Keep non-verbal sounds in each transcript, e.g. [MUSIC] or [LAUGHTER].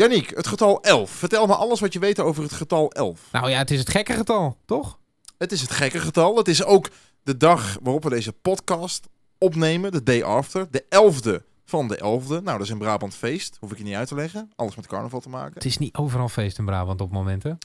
Yannick, het getal 11. Vertel me alles wat je weet over het getal 11. Nou ja, het is het gekke getal, toch? Het is het gekke getal. Het is ook de dag waarop we deze podcast opnemen, de day after. De 11e van de 11e. Nou, dat is in Brabant feest. Hoef ik je niet uit te leggen. Alles met carnaval te maken. Het is niet overal feest in Brabant op momenten.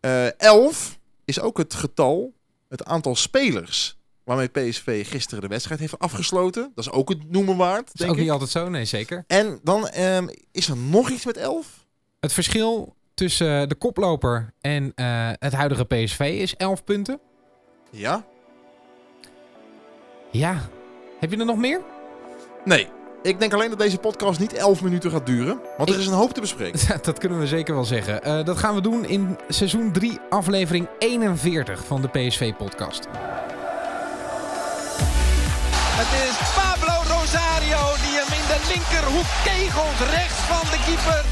Eh 11 is ook het getal, het aantal spelers waarmee PSV gisteren de wedstrijd heeft afgesloten. Dat is ook het noemen waard, Dat is denk ook ik. niet altijd zo, nee zeker. En dan ehm, is er nog iets met 11. Het verschil tussen de koploper en eh, het huidige PSV is 11 punten. Ja? Ja. Heb je er nog meer? Nee. Ik denk alleen dat deze podcast niet 11 minuten gaat duren. Want er Ik- is een hoop te bespreken. [LAUGHS] dat kunnen we zeker wel zeggen. Eh, dat gaan we doen in seizoen 3, aflevering 41 van de PSV-podcast. Het is Pablo Rosario die hem in de linkerhoek kegelt. Rechts van de keeper.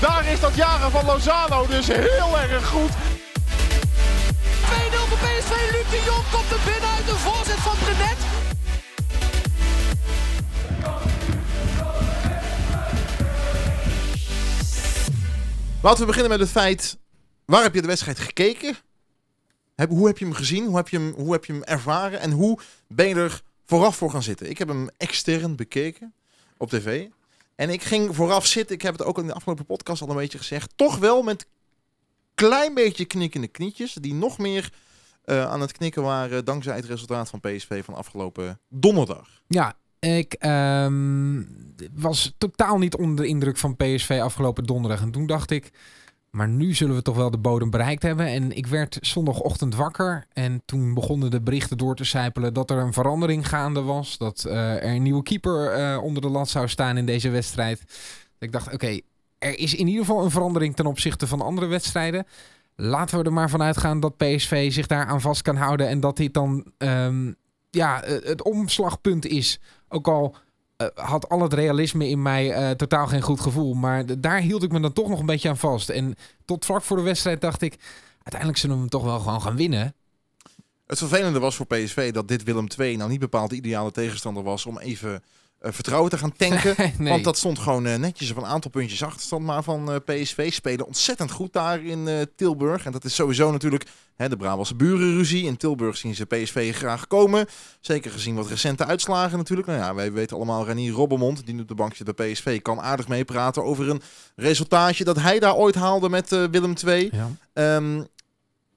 Daar is dat jaren van Lozano dus heel erg goed. 2-0 voor PSV. Luc de Jong komt er binnen uit de voorzet van Brenet. Laten we beginnen met het feit, waar heb je de wedstrijd gekeken? Heb, hoe heb je hem gezien? Hoe heb je hem, hoe heb je hem ervaren? En hoe ben je er vooraf voor gaan zitten? Ik heb hem extern bekeken op tv. En ik ging vooraf zitten, ik heb het ook in de afgelopen podcast al een beetje gezegd, toch wel met klein beetje knikkende knietjes, die nog meer eh, aan het knikken waren dankzij het resultaat van PSV van afgelopen donderdag. Ja, ik ehm, was totaal niet onder de indruk van PSV afgelopen donderdag. En toen dacht ik, maar nu zullen we toch wel de bodem bereikt hebben. En ik werd zondagochtend wakker. En toen begonnen de berichten door te sijpelen dat er een verandering gaande was. Dat eh, er een nieuwe keeper eh, onder de lat zou staan in deze wedstrijd. Ik dacht, oké, er is in ieder geval een verandering ten opzichte van andere wedstrijden. Laten we er maar vanuit gaan dat PSV zich daar aan vast kan houden. En dat dit dan ehm, ja, het omslagpunt is. Ook al had al het realisme in mij eh, totaal geen goed gevoel. Maar daar hield ik me dan toch nog een beetje aan vast. En tot vlak voor de wedstrijd dacht ik... Uiteindelijk zullen we hem toch wel gewoon gaan winnen. Het vervelende was voor PSV dat dit Willem II nou niet bepaald de ideale tegenstander was om even eh, vertrouwen te gaan tanken. [LAUGHS] nee. Want dat stond gewoon eh, netjes op een aantal puntjes achterstand maar van eh, PSV. Spelen ontzettend goed daar in eh, Tilburg. En dat is sowieso natuurlijk de Brabantse burenruzie. In Tilburg zien ze PSV graag komen. Zeker gezien wat recente uitslagen natuurlijk. Nou ja, wij weten allemaal Renier Robbermond, die nu op de bank zit bij PSV, kan aardig meepraten over een resultaatje dat hij daar ooit haalde met eh, Willem II. Ja. Ehm,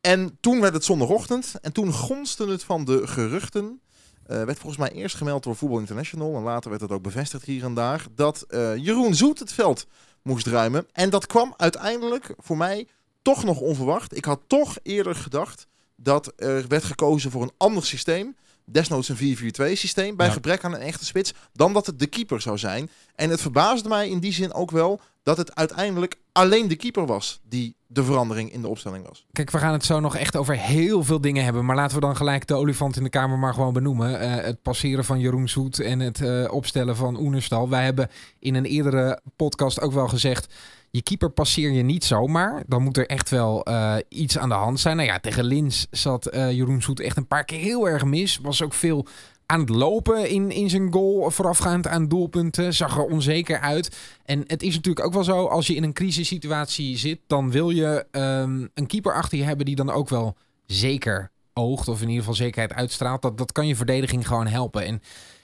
en toen werd het zondagochtend. En toen gonste het van de geruchten. eh, werd volgens mij eerst gemeld door Voetbal International. En later werd het ook bevestigd hier en daar. Dat eh, Jeroen Zoet het veld moest ruimen. En dat kwam uiteindelijk voor mij toch nog onverwacht. Ik had toch eerder gedacht dat er werd gekozen voor een ander systeem. Desnoods een 4-4-2 systeem. Bij Ja. gebrek aan een echte spits. Dan dat het de keeper zou zijn. En het verbaasde mij in die zin ook wel dat het uiteindelijk alleen de keeper was die de verandering in de opstelling was. Kijk, we gaan het zo nog echt over heel veel dingen hebben. Maar laten we dan gelijk de olifant in de kamer maar gewoon benoemen. Eh, het passeren van Jeroen Zoet en het eh, opstellen van Oenerstal. Wij hebben in een eerdere podcast ook wel gezegd... je keeper passeer je niet zomaar. Dan moet er echt wel eh, iets aan de hand zijn. Nou ja, tegen Lins zat eh, Jeroen Zoet echt een paar keer heel erg mis. Was ook veel aan het lopen in, in zijn goal voorafgaand aan doelpunten. Zag er onzeker uit. En het is natuurlijk ook wel zo, als je in een crisissituatie zit, dan wil je ehm, een keeper achter je hebben die dan ook wel zeker oogt, of in ieder geval zekerheid uitstraalt. Dat, dat kan je verdediging gewoon helpen. En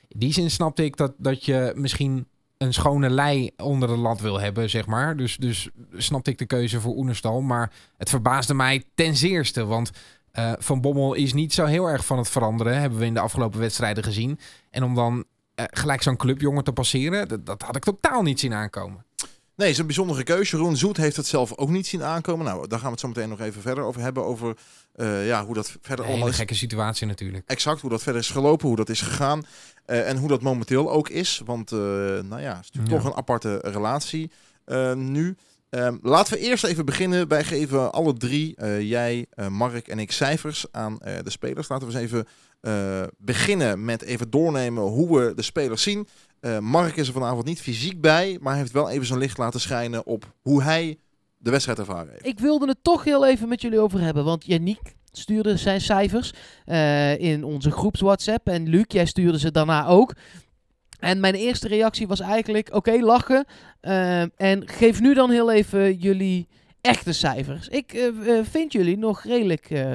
in die zin snapte ik dat, dat je misschien een schone lei onder de lat wil hebben, zeg maar. Dus, dus snapte ik de keuze voor Oenerstal. Maar het verbaasde mij ten zeerste, want eh, Van Bommel is niet zo heel erg van het veranderen, hebben we in de afgelopen wedstrijden gezien. En om dan eh, gelijk zo'n clubjongen te passeren, dat, dat had ik totaal niet zien aankomen. Nee, het is een bijzondere keuze. Jeroen Zoet heeft het zelf ook niet zien aankomen. Nou, daar gaan we het zo meteen nog even verder over hebben. Over eh, ja, hoe dat verder Een allemaal is. gekke situatie natuurlijk. Exact hoe dat verder is gelopen, hoe dat is gegaan. eh, en hoe dat momenteel ook is. Want, eh, nou ja, het is natuurlijk Ja. toch een aparte relatie nu. Ehm, laten we eerst even beginnen. Wij geven alle drie, eh, jij, eh, Mark en ik, cijfers aan eh, de spelers. Laten we eens even beginnen met even doornemen hoe we de spelers zien. Mark is er vanavond niet fysiek bij, maar heeft wel even zijn licht laten schijnen op hoe hij de wedstrijd ervaren heeft. Ik wilde het toch heel even met jullie over hebben. Want Yannick stuurde zijn cijfers in onze groeps WhatsApp. En Luc, jij stuurde ze daarna ook. En mijn eerste reactie was eigenlijk: oké, lachen. eh, en geef nu dan heel even jullie echte cijfers. Ik eh, eh, vind jullie nog redelijk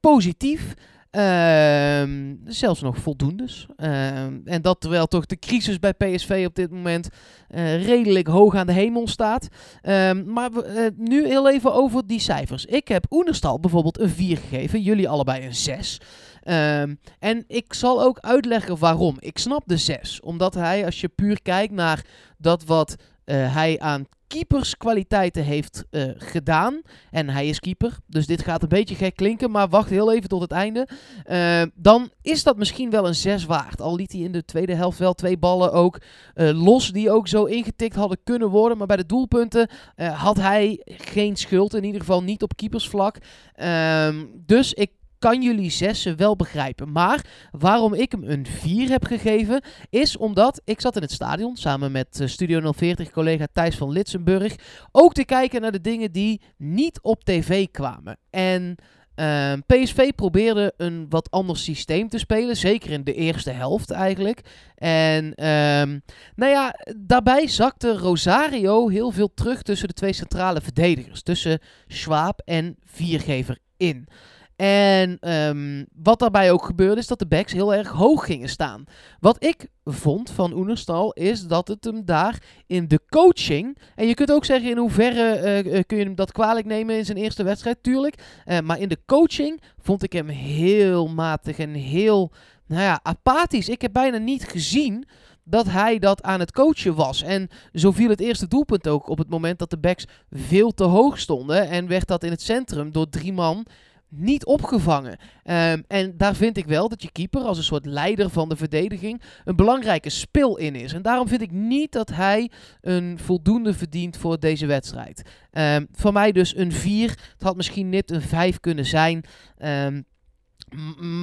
positief. Ehm, zelfs nog voldoendes. Ehm, en dat terwijl toch de crisis bij PSV op dit moment redelijk hoog aan de hemel staat. Ehm, maar nu heel even over die cijfers. Ik heb Oenerstal bijvoorbeeld een 4 gegeven. Jullie allebei een 6. Ehm, en ik zal ook uitleggen waarom. Ik snap de 6. Omdat hij, als je puur kijkt naar dat wat eh, hij aan keeperskwaliteiten heeft eh, gedaan. En hij is keeper. Dus dit gaat een beetje gek klinken. Maar wacht heel even tot het einde. Eh, dan is dat misschien wel een 6 waard. Al liet hij in de tweede helft wel twee ballen ook eh, los. Die ook zo ingetikt hadden kunnen worden. Maar bij de doelpunten had hij geen schuld. In ieder geval niet op keepersvlak. Ehm, dus ik kan jullie zessen wel begrijpen. Maar waarom ik hem een 4 heb gegeven, is omdat ik zat in het stadion samen met eh, Studio 040 collega Thijs van Litsenburg. Ook te kijken naar de dingen die niet op tv kwamen. En ehm, PSV probeerde een wat ander systeem te spelen. Zeker in de eerste helft eigenlijk. En ehm, nou ja, daarbij zakte Rosario heel veel terug tussen de twee centrale verdedigers. Tussen Schwab en Viergever in. En ehm, wat daarbij ook gebeurde is dat de backs heel erg hoog gingen staan. Wat ik vond van Oenerstal is dat het hem daar in de coaching... En je kunt ook zeggen in hoeverre eh, eh, kun je hem dat kwalijk nemen in zijn eerste wedstrijd, tuurlijk. Eh, maar in de coaching vond ik hem heel matig en heel nou ja, apathisch. Ik heb bijna niet gezien dat hij dat aan het coachen was. En zo viel het eerste doelpunt ook op het moment dat de backs veel te hoog stonden. En werd dat in het centrum door drie man niet opgevangen. Ehm, en daar vind ik wel dat je keeper als een soort leider van de verdediging een belangrijke spil in is. En daarom vind ik niet dat hij een voldoende verdient voor deze wedstrijd. Ehm voor mij dus een 4. Het had misschien net een 5 kunnen zijn. Ehm,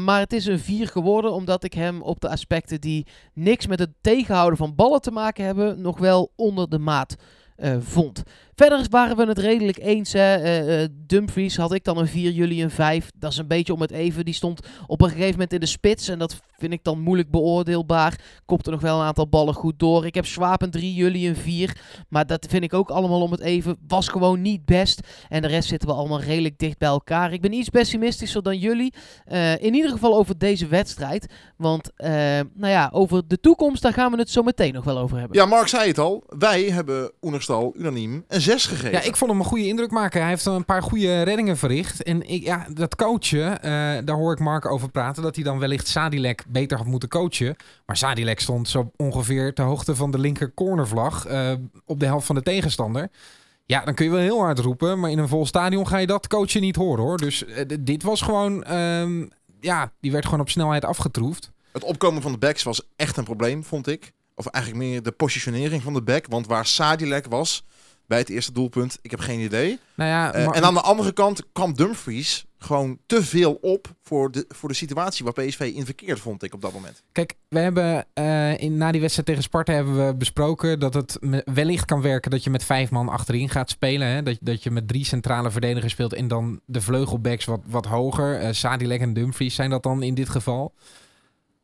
maar het is een 4 geworden omdat ik hem op de aspecten die niks met het tegenhouden van ballen te maken hebben, nog wel onder de maat eh, vond. Verder waren we het redelijk eens. Hè. Eh, eh, Dumfries had ik dan een 4, jullie een 5. Dat is een beetje om het even. Die stond op een gegeven moment in de spits. En dat vind ik dan moeilijk beoordeelbaar. Kopte nog wel een aantal ballen goed door. Ik heb Schwab een 3, jullie een 4. Maar dat vind ik ook allemaal om het even. Was gewoon niet best. En de rest zitten we allemaal redelijk dicht bij elkaar. Ik ben iets pessimistischer dan jullie. Eh, in ieder geval over deze wedstrijd. Want nou ja, over de toekomst, daar gaan we het zo meteen nog wel over hebben. Ja, Mark zei het al. Wij hebben Oenerstal unaniem een 6 gegeven. Ja, ik vond hem een goede indruk maken. Hij heeft een paar goede reddingen verricht. En ik, ja, dat coachen, eh, daar hoor ik Mark over praten. Dat hij dan wellicht Sadilek beter had moeten coachen. Maar Sadilek stond zo ongeveer ter hoogte van de linker cornervlag. eh, op de helft van de tegenstander. Ja, dan kun je wel heel hard roepen. Maar in een vol stadion ga je dat coachen niet horen hoor. Dus eh, dit was gewoon... ehm, ja, die werd gewoon op snelheid afgetroefd. Het opkomen van de backs was echt een probleem, vond ik. Of eigenlijk meer de positionering van de back. Want waar Sadilek was bij het eerste doelpunt, ik heb geen idee. Nou ja, Eh, en aan de andere kant kwam Dumfries gewoon te veel op voor de, voor de situatie waar PSV in verkeerd, vond ik op dat moment. Kijk, we hebben eh, in, na die wedstrijd tegen Sparta hebben we besproken dat het wellicht kan werken dat je met vijf man achterin gaat spelen. Hè? Dat, dat je met drie centrale verdedigers speelt en dan de vleugelbacks wat, wat hoger. Eh Sadilek en Dumfries zijn dat dan in dit geval.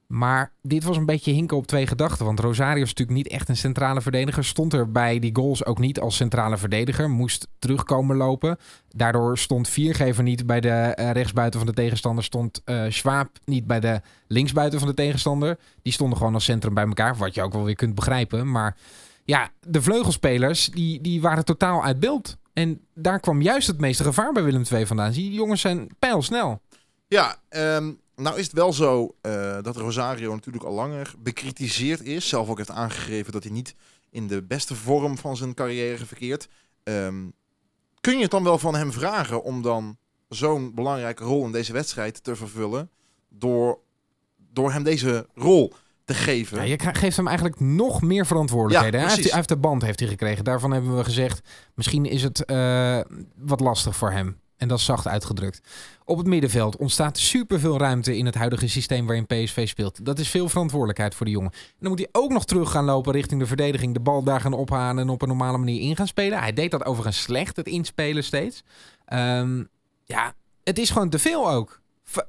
Maar dit was een beetje hinken op twee gedachten. Want Rosario is natuurlijk niet echt een centrale verdediger. Stond er bij die goals ook niet als centrale verdediger. Moest terugkomen lopen. Daardoor stond Viergever niet bij de eh, rechtsbuiten van de tegenstander. Stond eh Schwab niet bij de linksbuiten van de tegenstander. Die stonden gewoon als centrum bij elkaar. Wat je ook wel weer kunt begrijpen. Maar ja, de vleugelspelers die, die waren totaal uit beeld. En daar kwam juist het meeste gevaar bij Willem II vandaan. Die jongens zijn pijlsnel. Ja, ehm, nou is het wel zo eh, dat Rosario natuurlijk al langer bekritiseerd is. Zelf ook heeft aangegeven dat hij niet in de beste vorm van zijn carrière verkeert. Ehm, kun je het dan wel van hem vragen om dan zo'n belangrijke rol in deze wedstrijd te vervullen door, door hem deze rol te geven? Ja, je geeft hem eigenlijk nog meer verantwoordelijkheden. Ja, hij, heeft, precies. hij heeft de band heeft hij gekregen. Daarvan hebben we gezegd, misschien is het eh, wat lastig voor hem. En dat is zacht uitgedrukt. Op het middenveld ontstaat superveel ruimte in het huidige systeem waarin PSV speelt. Dat is veel verantwoordelijkheid voor de jongen. En dan moet hij ook nog terug gaan lopen richting de verdediging. De bal daar gaan ophalen en op een normale manier in gaan spelen. Hij deed dat overigens slecht, het inspelen steeds. Ehm, ja, het is gewoon te veel ook.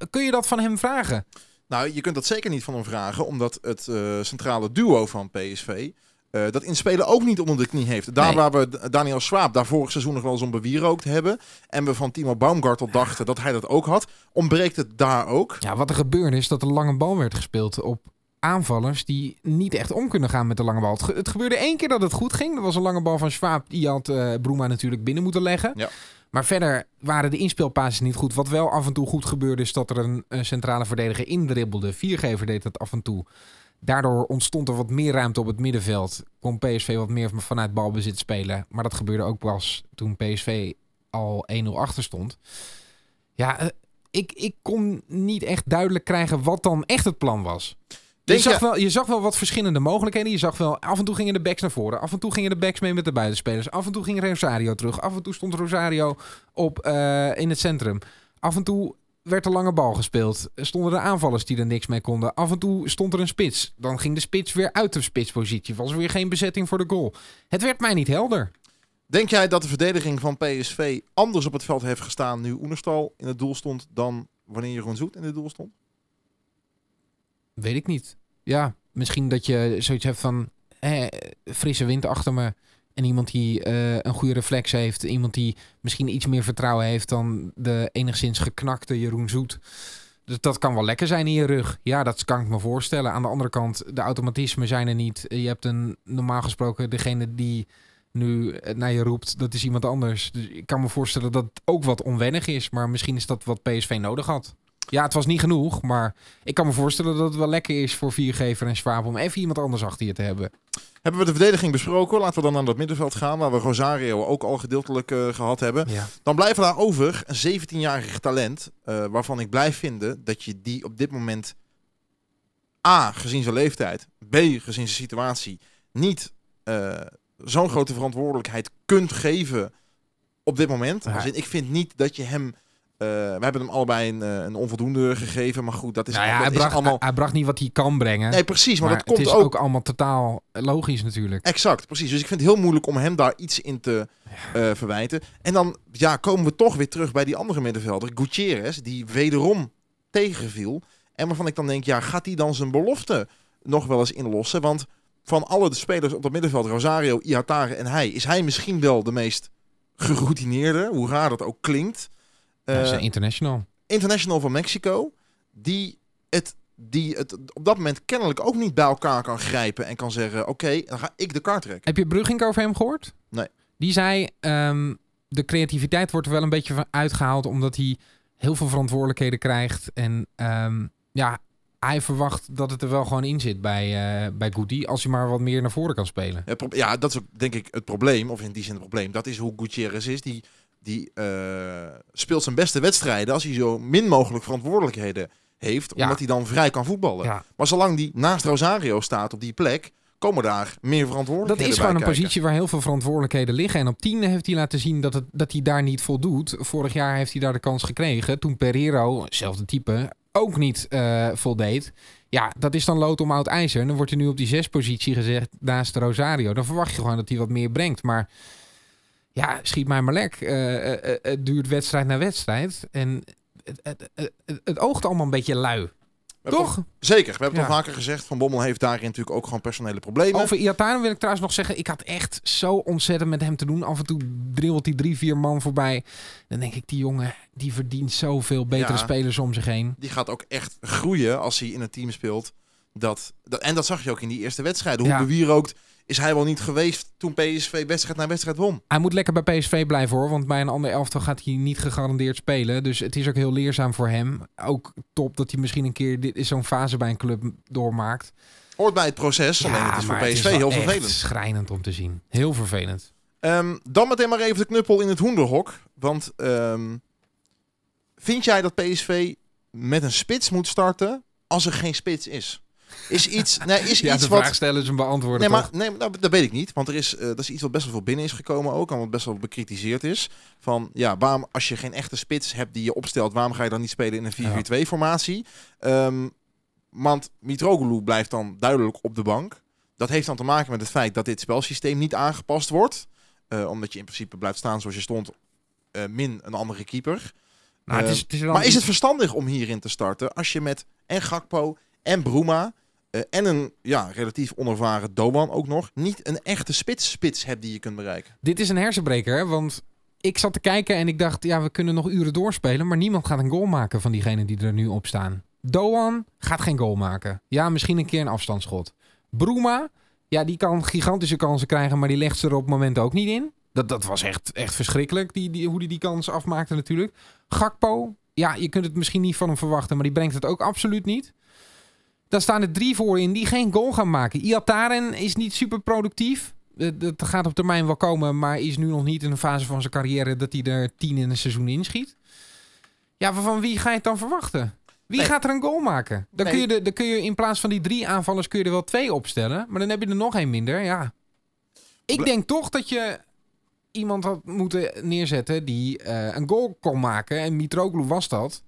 Kun je dat van hem vragen? Nou, je kunt dat zeker niet van hem vragen, omdat het eh, centrale duo van PSV eh, dat in spelen ook niet onder de knie heeft. Daar Nee. waar we Daniel Swaap daar vorig seizoen nog wel eens om bewierookt hebben, en we van Timo Baumgartel dachten dat hij dat ook had, ontbreekt het daar ook. Ja, wat er gebeurde is dat er lange bal werd gespeeld op aanvallers die niet echt om kunnen gaan met de lange bal. Het, ge- het gebeurde één keer dat het goed ging. Dat was een lange bal van Schwab. Die had eh Broema natuurlijk binnen moeten leggen. Ja. Maar verder waren de inspeelpases niet goed. Wat wel af en toe goed gebeurde is dat er een, eh, centrale verdediger indribbelde. Viergever deed dat af en toe. Daardoor ontstond er wat meer ruimte op het middenveld. Kon PSV wat meer vanuit balbezit spelen. Maar dat gebeurde ook pas toen PSV al 1-0 achter stond. Ja, eh, ik, ik kon niet echt duidelijk krijgen wat dan echt het plan was. Je Denk zag, je- wel, je zag wel wat verschillende mogelijkheden. Je zag wel, af en toe gingen de backs naar voren. Af en toe gingen de backs mee met de buitenspelers. Af en toe ging Rosario terug. Af en toe stond Rosario op, eh, in het centrum. Af en toe werd er lange bal gespeeld. Stonden er aanvallers die er niks mee konden. Af en toe stond er een spits. Dan ging de spits weer uit de spitspositie. Was er weer geen bezetting voor de goal. Het werd mij niet helder. Denk jij dat de verdediging van PSV anders op het veld heeft gestaan nu Oenerstal in het doel stond dan wanneer Jeroen Zoet in het doel stond? Weet ik niet. Ja, misschien dat je zoiets hebt van eh, frisse wind achter me. En iemand die eh, een goede reflex heeft. Iemand die misschien iets meer vertrouwen heeft dan de enigszins geknakte Jeroen Zoet. Dus dat kan wel lekker zijn in je rug. Ja, dat kan ik me voorstellen. Aan de andere kant, de automatismen zijn er niet. Je hebt een, normaal gesproken, degene die nu eh, naar je roept, dat is iemand anders. Dus ik kan me voorstellen dat ook wat onwennig is. Maar misschien is dat wat PSV nodig had. Ja, het was niet genoeg, maar ik kan me voorstellen dat het wel lekker is voor Viergever en Schwab om even iemand anders achter je te hebben. Hebben we de verdediging besproken? Laten we dan naar het middenveld gaan, waar we Rosario ook al gedeeltelijk eh, gehad hebben. Ja. Dan blijven daar over een 17-jarig talent, eh, waarvan ik blijf vinden dat je die op dit moment A, gezien zijn leeftijd, B, gezien zijn situatie, niet eh, zo'n grote verantwoordelijkheid kunt geven op dit moment. Ja. In, ik vind niet dat je hem... eh, we hebben hem allebei een, eh, een onvoldoende gegeven, maar goed, dat is, Nou ja, dat hij, is bracht, allemaal... hij, hij bracht niet wat hij kan brengen. Nee, precies, maar, maar dat komt het is ook ook... allemaal totaal logisch natuurlijk. Exact, precies. Dus ik vind het heel moeilijk om hem daar iets in te eh, verwijten. En dan ja, komen we toch weer terug bij die andere middenvelder, Gutierrez, die wederom tegenviel. En waarvan ik dan denk, ja, gaat hij dan zijn belofte nog wel eens inlossen? Want van alle de spelers op dat middenveld, Rosario, Ihatare en hij, is hij misschien wel de meest geroutineerde, hoe raar dat ook klinkt. Is Eh, international. international van Mexico, die het, die het op dat moment kennelijk ook niet bij elkaar kan grijpen en kan zeggen, oké, dan ga ik de kaart trekken. Heb je Brugink over hem gehoord? Nee. Die zei, ehm, de creativiteit wordt er wel een beetje van uitgehaald omdat hij heel veel verantwoordelijkheden krijgt. En ehm, ja, hij verwacht dat het er wel gewoon in zit bij, eh bij Goody als hij maar wat meer naar voren kan spelen. Ja, dat is denk ik het probleem, of in die zin het probleem. Dat is hoe Gutierrez is. Die, die eh, speelt zijn beste wedstrijden als hij zo min mogelijk verantwoordelijkheden heeft, Ja. omdat hij dan vrij kan voetballen. Ja. Maar zolang die naast Rosario staat op die plek, komen daar meer Dat verantwoordelijkheden is gewoon een kijken. positie waar heel veel verantwoordelijkheden liggen. En op 10 heeft hij laten zien dat, het, dat hij daar niet voldoet. Vorig jaar heeft hij daar de kans gekregen. Toen Pereiro, hetzelfde type, ook niet eh, voldeed. Ja, dat is dan lood om oud ijzer. En dan wordt er nu op die zespositie gezegd naast Rosario. Dan verwacht je gewoon dat hij wat meer brengt. Maar ja, schiet mij maar lek. Eh, eh, eh, het duurt wedstrijd na wedstrijd. En het, het, het, oogt allemaal een beetje lui. Toch? Zeker, we hebben het Ja. al vaker gezegd. Van Bommel heeft daarin natuurlijk ook gewoon personele problemen. Over Iataren wil ik trouwens nog zeggen, ik had echt zo ontzettend met hem te doen. Af en toe dribbelt hij drie, vier man voorbij. Dan denk ik, die jongen, die verdient zoveel betere Ja. spelers om zich heen. Die gaat ook echt groeien als hij in een team speelt. Dat, dat, en dat zag je ook in die eerste wedstrijden. Hoe Ja. bewierookt is hij wel niet geweest toen PSV wedstrijd na wedstrijd won. Hij moet lekker bij PSV blijven hoor, want bij een ander elftal gaat hij niet gegarandeerd spelen. Dus het is ook heel leerzaam voor hem. Ook top dat hij misschien een keer dit is zo'n fase bij een club doormaakt. Hoort bij het proces, alleen het is voor PSV wel heel vervelend. schrijnend om te zien. Heel vervelend. Ehm, dan meteen maar even de knuppel in het hoenderhok. Want ehm, vind jij dat PSV met een spits moet starten als er geen spits is? Is iets, [LAUGHS] nee, is Ja, iets de wat... vraag stellen is een beantwoorden Nee, maar nee, nou, dat weet ik niet. Want er is, eh, dat is iets wat best wel veel binnen is gekomen ook. En wat best wel bekritiseerd is. Van ja, waarom als je geen echte spits hebt die je opstelt, waarom ga je dan niet spelen in een 4-4-2 formatie? Ehm, want Mitroglou blijft dan duidelijk op de bank. Dat heeft dan te maken met het feit dat dit spelsysteem niet aangepast wordt. Eh, omdat je in principe blijft staan zoals je stond, eh, min een andere keeper. Nou, het Eh, is, het is wel maar is het verstandig om hierin te starten als je met en Gakpo en Bruma eh, en een ja, relatief onervaren Doan ook nog niet een echte spits-spits hebt die je kunt bereiken? Dit is een hersenbreker, want ik zat te kijken en ik dacht, ja, we kunnen nog uren doorspelen, maar niemand gaat een goal maken van diegenen die er nu op staan. Doan gaat geen goal maken. Ja, misschien een keer een afstandsschot. Bruma, ja, die kan gigantische kansen krijgen, maar die legt ze er op het moment ook niet in. Dat, dat was echt, echt verschrikkelijk, die, die, hoe hij die kans afmaakte natuurlijk. Gakpo, ja, je kunt het misschien niet van hem verwachten, maar die brengt het ook absoluut niet. Daar staan er drie voor in die geen goal gaan maken. Iataren is niet super productief. Eh, Dat gaat op termijn wel komen, maar is nu nog niet in een fase van zijn carrière dat hij er tien in een seizoen inschiet. Ja, maar van wie ga je het dan verwachten? Wie Nee. gaat er een goal maken? Dan, Nee. kun je de, dan kun je in plaats van die drie aanvallers kun je er wel twee opstellen. Maar dan heb je er nog één minder. Ja. Ik denk toch dat je iemand had moeten neerzetten die eh, een goal kon maken. En Mitroglou was dat.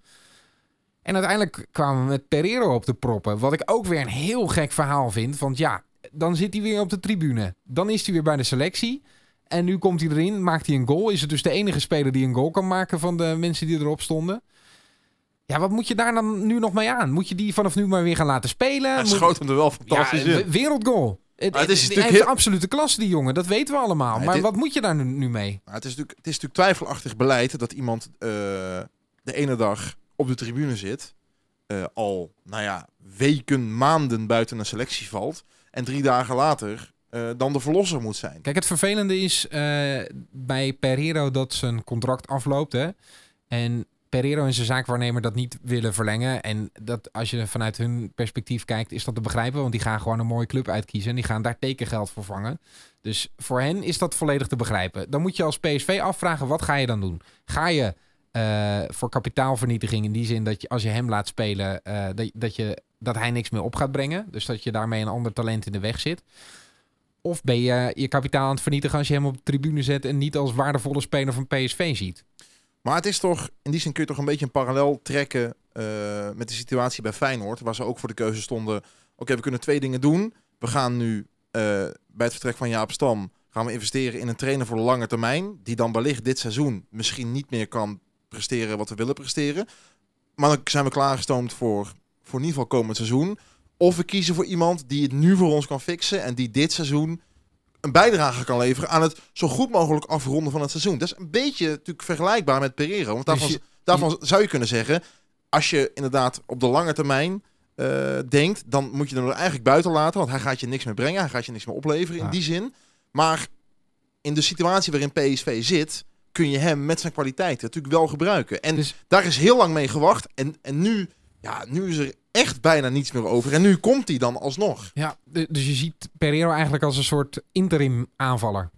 En uiteindelijk kwamen we met Pereiro op de proppen. Wat ik ook weer een heel gek verhaal vind. Want ja, dan zit hij weer op de tribune. Dan is hij weer bij de selectie. En nu komt hij erin, maakt hij een goal. Is het dus de enige speler die een goal kan maken van de mensen die erop stonden. Ja, wat moet je daar dan nu nog mee aan? Moet je die vanaf nu maar weer gaan laten spelen? Hij Moet- schoot hem er wel ja, fantastisch in. w- wereldgoal. Het, Maar het is natuurlijk hij heeft heel- absolute klasse, die jongen. Dat weten we allemaal. Maar wat moet je daar nu, nu mee? Nou, het, is natuurlijk, het is natuurlijk twijfelachtig beleid dat iemand eh, de ene dag op de tribune zit, eh, al nou ja, weken, maanden buiten een selectie valt en drie dagen later eh, dan de verlosser moet zijn. Kijk, het vervelende is eh, bij Pereiro dat zijn contract afloopt. Hè? En Pereiro en zijn zaakwaarnemer dat niet willen verlengen. En dat als je vanuit hun perspectief kijkt, is dat te begrijpen. Want die gaan gewoon een mooie club uitkiezen. En die gaan daar tekengeld voor vangen. Dus voor hen is dat volledig te begrijpen. Dan moet je als PSV afvragen, wat ga je dan doen? Ga je eh, voor kapitaalvernietiging in die zin dat je als je hem laat spelen, eh, dat, dat, je, dat hij niks meer op gaat brengen. Dus dat je daarmee een ander talent in de weg zit. Of ben je je kapitaal aan het vernietigen als je hem op de tribune zet en niet als waardevolle speler van PSV ziet? Maar het is toch, in die zin kun je toch een beetje een parallel trekken eh, met de situatie bij Feyenoord, waar ze ook voor de keuze stonden, oké, we kunnen twee dingen doen. We gaan nu bij het vertrek van Jaap Stam, gaan we investeren in een trainer voor de lange termijn, die dan wellicht dit seizoen misschien niet meer kan presteren wat we willen presteren. Maar dan zijn we klaargestoomd voor, voor in ieder geval komend seizoen. Of we kiezen voor iemand die het nu voor ons kan fixen en die dit seizoen een bijdrage kan leveren aan het zo goed mogelijk afronden van het seizoen. Dat is een beetje natuurlijk vergelijkbaar met Pereiro. Want Dus daarvan, je- daarvan zou je kunnen zeggen, als je inderdaad op de lange termijn eh, denkt, dan moet je hem er eigenlijk buiten laten. Want hij gaat je niks meer brengen, hij gaat je niks meer opleveren in die zin. Maar in de situatie waarin PSV zit, kun je hem met zijn kwaliteiten natuurlijk wel gebruiken. En Dus- daar is heel lang mee gewacht. En, en nu, ja, nu is er echt bijna niets meer over. En nu komt hij dan alsnog. Ja, dus je ziet Pereiro eigenlijk als een soort interim aanvaller.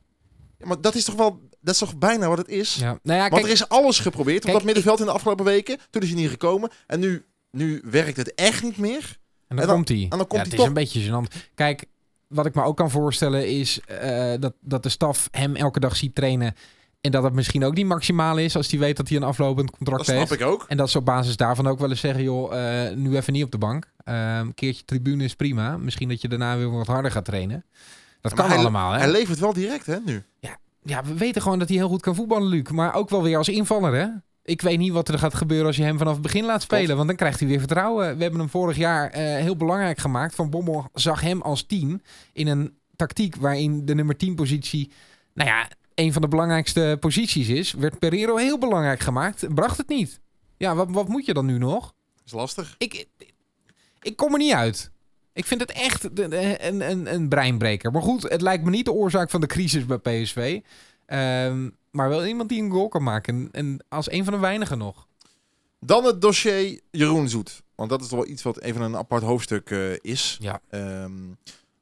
Ja, maar dat is toch wel, dat is toch bijna wat het is. Ja. Nou ja, Want kijk, er is alles geprobeerd op kijk, dat middenveld in de afgelopen weken. Toen is hij niet gekomen. En nu, nu werkt het echt niet meer. en dan, en dan- komt hij. en dan komt ja, hij het is een beetje gênant. Kijk, wat ik me ook kan voorstellen is eh, dat, dat de staf hem elke dag ziet trainen. En dat het misschien ook niet maximaal is als hij weet dat hij een aflopend contract Dat snap heeft. ik ook. En dat ze op basis daarvan ook wel eens zeggen, joh, eh, nu even niet op de bank. Een keertje tribune is prima. Misschien dat je daarna weer wat harder gaat trainen. Dat Ja, kan hij- allemaal, hè? Hij levert wel direct, hè, nu. Ja, we weten gewoon dat hij heel goed kan voetballen, Luc. Maar ook wel weer als invaller, hè? Ik weet niet wat er gaat gebeuren als je hem vanaf het begin laat spelen. Want dan krijgt hij weer vertrouwen. We hebben hem vorig jaar eh, heel belangrijk gemaakt. Van Bommel zag hem als 10 in een tactiek waarin de nummer 10 positie... Nou ja, een van de belangrijkste posities is. Werd Pereiro heel belangrijk gemaakt. Bracht het niet. Ja, wat, wat moet je dan nu nog? is lastig. Ik, ik kom er niet uit. Ik vind het echt een, een, een breinbreker. Maar goed, het lijkt me niet de oorzaak van de crisis bij PSV. Ehm, maar wel iemand die een goal kan maken. En, en als een van de weinigen nog. Dan het dossier Jeroen Zoet. Want dat is toch wel iets wat even een apart hoofdstuk eh, is. Ja. Ehm,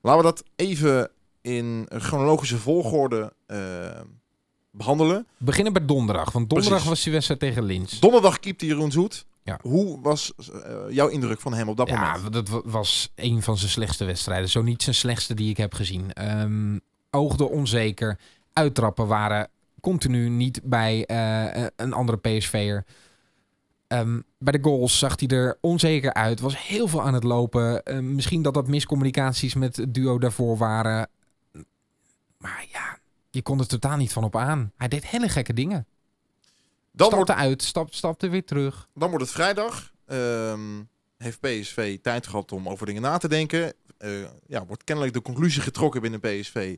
laten we dat even in chronologische volgorde eh, behandelen. We beginnen bij donderdag. Want donderdag Precies. was die wedstrijd tegen Linz. Donderdag keepte Jeroen Zoet. Ja. Hoe was eh, jouw indruk van hem op dat Ja, moment? dat wa- was een van zijn slechtste wedstrijden. Zo niet zijn slechtste die ik heb gezien. Ehm, oogde onzeker. Uittrappen waren continu niet bij eh, een andere PSV'er. Ehm, bij de goals zag hij er onzeker uit. Was heel veel aan het lopen. Ehm, misschien dat dat miscommunicaties met het duo daarvoor waren. Maar ja, je kon er totaal niet van op aan. Hij deed hele gekke dingen. Dan stapte wordt, uit, stap, stapte weer terug. dan wordt het vrijdag. Ehm, heeft PSV tijd gehad om over dingen na te denken. Eh, ja, wordt kennelijk de conclusie getrokken binnen PSV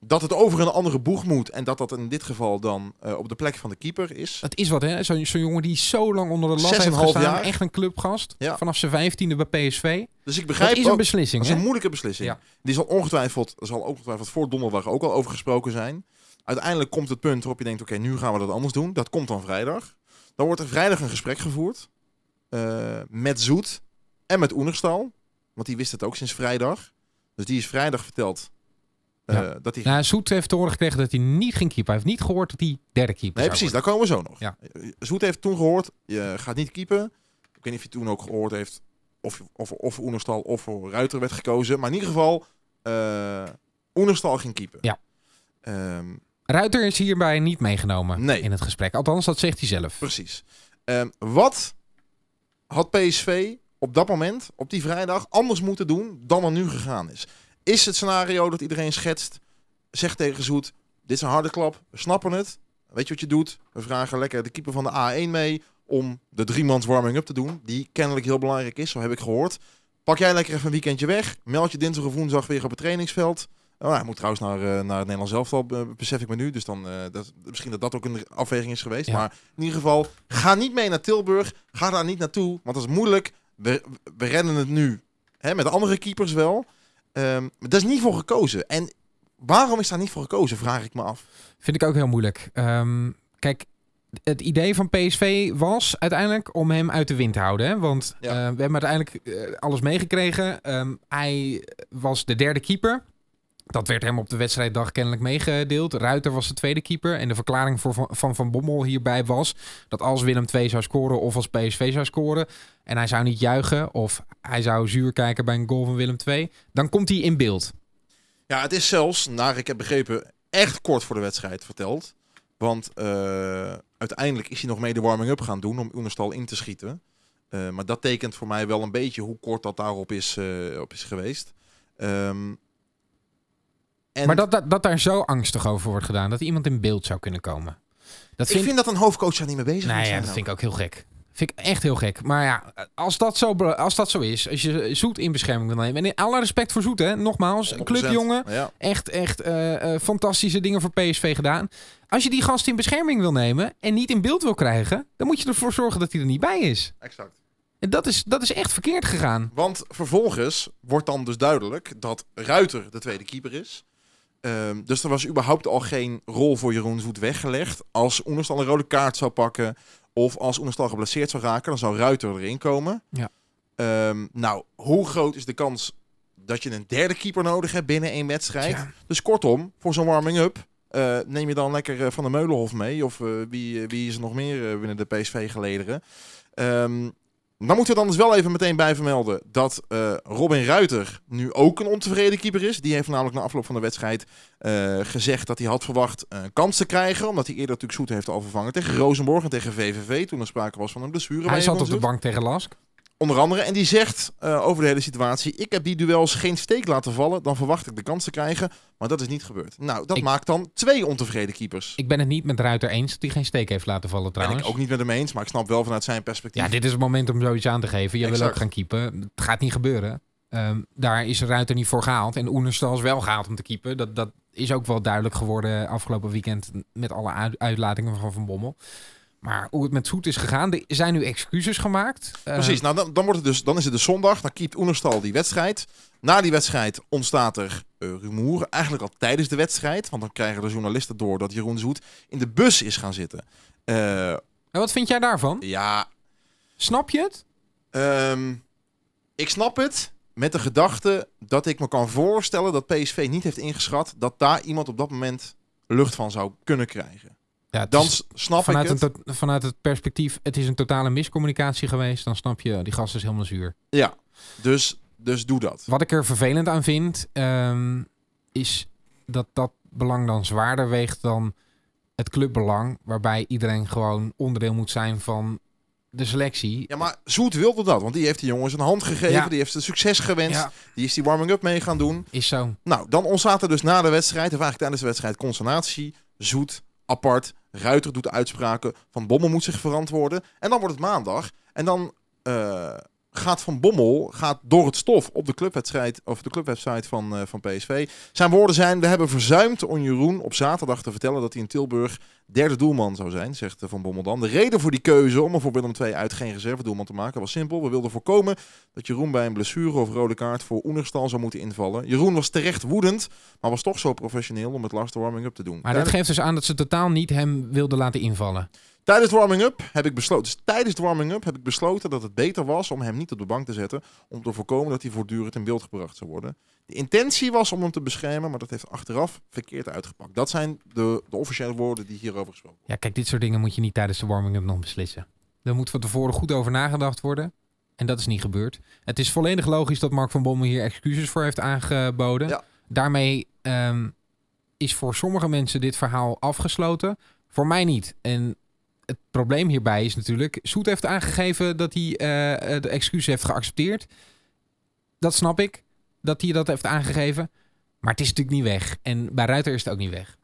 dat het over een andere boeg moet. En dat dat in dit geval dan eh, op de plek van de keeper is. Het is wat, hè? Zo'n jongen die zo lang onder de lat en heeft gestaan. jaar. Echt een clubgast. Ja. Vanaf zijn vijftiende bij PSV. Dus ik Dat begrijp is een ook, beslissing, dat is hè? een moeilijke beslissing. Ja. Die zal ongetwijfeld, zal ongetwijfeld voor donderdag ook al over gesproken zijn. Uiteindelijk komt het punt waarop je denkt, oké, nu gaan we dat anders doen. Dat komt dan vrijdag. Dan wordt er vrijdag een gesprek gevoerd. eh, met Zoet en met Oenerstal. Want die wist het ook sinds vrijdag. Dus die is vrijdag verteld eh, Ja. dat hij... Nou, Zoet heeft te horen gekregen dat hij niet ging keeper. Hij heeft niet gehoord dat hij derde keeper Nee, zou precies, worden. daar komen we zo nog. Ja. Zoet heeft toen gehoord, je gaat niet keepen. Ik weet niet of je toen ook gehoord heeft of, of, of Oenerstal of voor Ruiter werd gekozen. Maar in ieder geval, eh Oenerstal ging keepen. Ja. Ehm, Ruiter is hierbij niet meegenomen Nee. in het gesprek. Althans, dat zegt hij zelf. precies. Ehm, wat had PSV op dat moment, op die vrijdag, anders moeten doen dan er nu gegaan is? Is het scenario dat iedereen schetst, zegt tegen Zoet, dit is een harde klap, we snappen het. Weet je wat je doet? We vragen lekker de keeper van de A1 mee om de driemans warming-up te doen. Die kennelijk heel belangrijk is, zo heb ik gehoord. Pak jij lekker even een weekendje weg. Meld je dinsdag of woensdag weer op het trainingsveld. Oh, hij moet trouwens naar, eh, naar het Nederlands elftal, eh, besef ik me nu. Dus dan, eh, dat, misschien dat dat ook een afweging is geweest. Ja. Maar in ieder geval, ga niet mee naar Tilburg. Ga daar niet naartoe, want dat is moeilijk. We, we redden het nu. Hè, met andere keepers wel. Ehm, maar daar is niet voor gekozen. En waarom is daar niet voor gekozen, vraag ik me af. Vind ik ook heel moeilijk. Ehm, kijk, het idee van PSV was uiteindelijk om hem uit de wind te houden. Hè? Want Ja. eh, we hebben uiteindelijk eh, alles meegekregen. Ehm, hij was de derde keeper. Dat werd hem op de wedstrijddag kennelijk meegedeeld. Ruiter was de tweede keeper. En de verklaring voor van, van Van Bommel hierbij was... dat als Willem II zou scoren of als PSV zou scoren... en hij zou niet juichen of hij zou zuur kijken bij een goal van Willem II... dan komt hij in beeld. Ja, het is zelfs, naar ik heb begrepen, echt kort voor de wedstrijd verteld. Want eh, uiteindelijk is hij nog mee de warming-up gaan doen om Oenerstal in te schieten. Eh, maar dat tekent voor mij wel een beetje hoe kort dat daarop is, eh, op is geweest. Ehm, en Maar dat, dat, dat daar zo angstig over wordt gedaan... dat iemand in beeld zou kunnen komen. Dat ik vind dat een hoofdcoach daar niet mee bezig moet Nee, ja, dat vind ik ook heel gek. Vind ik echt heel gek. Maar ja, als dat zo, als dat zo is, als je Zoet in bescherming wil nemen. En in alle respect voor Zoet, hè. Nogmaals, 100%. clubjongen. Ja. Echt, echt eh, eh, fantastische dingen voor PSV gedaan. Als je die gast in bescherming wil nemen en niet in beeld wil krijgen, dan moet je ervoor zorgen dat hij er niet bij is. Exact. En dat is, dat is echt verkeerd gegaan. Want vervolgens wordt dan dus duidelijk dat Ruiter de tweede keeper is. Ehm, dus er was überhaupt al geen rol voor Jeroen Zoet weggelegd. Als Oenerstal een rode kaart zou pakken of als Oenerstal geblesseerd zou raken, dan zou Ruiter erin komen. Ja. Ehm, nou, hoe groot is de kans dat je een derde keeper nodig hebt binnen één wedstrijd? Ja. Dus kortom, voor zo'n warming-up eh, neem je dan lekker eh, Van de Meulenhof mee. Of eh, wie, wie is er nog meer binnen de PSV-gelederen? Ehm, dan moeten we dan dus wel even meteen bij vermelden dat eh, Robin Ruiter nu ook een ontevreden keeper is. Die heeft namelijk na afloop van de wedstrijd eh, gezegd dat hij had verwacht een kans te krijgen. Omdat hij eerder natuurlijk Zoet heeft al vervangen tegen Rosenborg en tegen VVV. Toen er sprake was van een blessure. bij Hij zat op de bank tegen Lask. Onder andere. En die zegt eh, over de hele situatie: Ik heb die duels geen steek laten vallen. Dan verwacht ik de kans te krijgen. Maar dat is niet gebeurd. Nou, dat Ik- maakt dan twee ontevreden keepers. Ik ben het niet met Ruiter eens dat hij geen steek heeft laten vallen ben trouwens. ik ook niet met hem eens. Maar ik snap wel vanuit zijn perspectief. Ja, dit is het moment om zoiets aan te geven. Je wil ook gaan keepen. Het gaat niet gebeuren. Ehm, daar is Ruiter niet voor gehaald. En Oenerstal is wel gehaald om te keepen. Dat, dat is ook wel duidelijk geworden afgelopen weekend met alle uit- uitlatingen van Van Bommel. Maar hoe het met Zoet is gegaan, er zijn nu excuses gemaakt. Eh, Precies, nou dan, dan, wordt het dus, dan is het dus zondag. Dan keept Oenerstal die wedstrijd. Na die wedstrijd ontstaat er eh, rumoer. Eigenlijk al tijdens de wedstrijd. Want dan krijgen de journalisten door dat Jeroen Zoet in de bus is gaan zitten. Eh, en wat vind jij daarvan? ja, Snap je het? Ehm, ik snap het met de gedachte dat ik me kan voorstellen dat PSV niet heeft ingeschat dat daar iemand op dat moment lucht van zou kunnen krijgen. Ja, Dan is snap vanuit, ik een het. to- vanuit het perspectief, het is een totale miscommunicatie geweest. Dan snap je, die gast is helemaal zuur. Ja, dus, dus doe dat. Wat ik er vervelend aan vind, ehm, is dat dat belang dan zwaarder weegt dan het clubbelang. Waarbij iedereen gewoon onderdeel moet zijn van de selectie. Ja, maar Zoet wilde dat, want die heeft die jongens een hand gegeven. Ja. Die heeft ze succes gewenst. Ja, Die is die warming-up mee gaan doen. is zo. Nou, dan ontstaat er dus na de wedstrijd, of eigenlijk tijdens de wedstrijd, consternatie. Zoet, apart, Ruiter doet uitspraken. Van Bommel moet zich verantwoorden. En dan wordt het maandag. En dan eh, gaat Van Bommel gaat door het stof op de clubwedstrijd of de clubwebsite van, eh, van PSV. Zijn woorden zijn: We hebben verzuimd on Jeroen op zaterdag te vertellen dat hij in Tilburg derde doelman zou zijn, zegt eh, Van Bommel dan. De reden voor die keuze om er voor Willem II uit geen reservedoelman te maken was simpel. We wilden voorkomen dat Jeroen bij een blessure of rode kaart voor Oenerstal zou moeten invallen. Jeroen was terecht woedend, maar was toch zo professioneel om het laatste warming-up te doen. Maar dat geeft dus aan dat ze totaal niet hem wilden laten invallen. Tijdens de warming-up heb ik besloten. Dus tijdens de warming-up heb ik besloten dat het beter was om hem niet op de bank te zetten. Om te voorkomen dat hij voortdurend in beeld gebracht zou worden. De intentie was om hem te beschermen, maar dat heeft achteraf verkeerd uitgepakt. Dat zijn de, de officiële woorden die hierover gesproken Ja, kijk, dit soort dingen moet je niet tijdens de warming-up nog beslissen. Daar moet van tevoren goed over nagedacht worden. En dat is niet gebeurd. Het is volledig logisch dat Mark van Bommel hier excuses voor heeft aangeboden. Ja. Daarmee ehm, is voor sommige mensen dit verhaal afgesloten. Voor mij niet. En het probleem hierbij is natuurlijk... Soet heeft aangegeven dat hij eh, de excuus heeft geaccepteerd. Dat snap ik, dat hij dat heeft aangegeven. Maar het is natuurlijk niet weg. En bij Ruiter is het ook niet weg.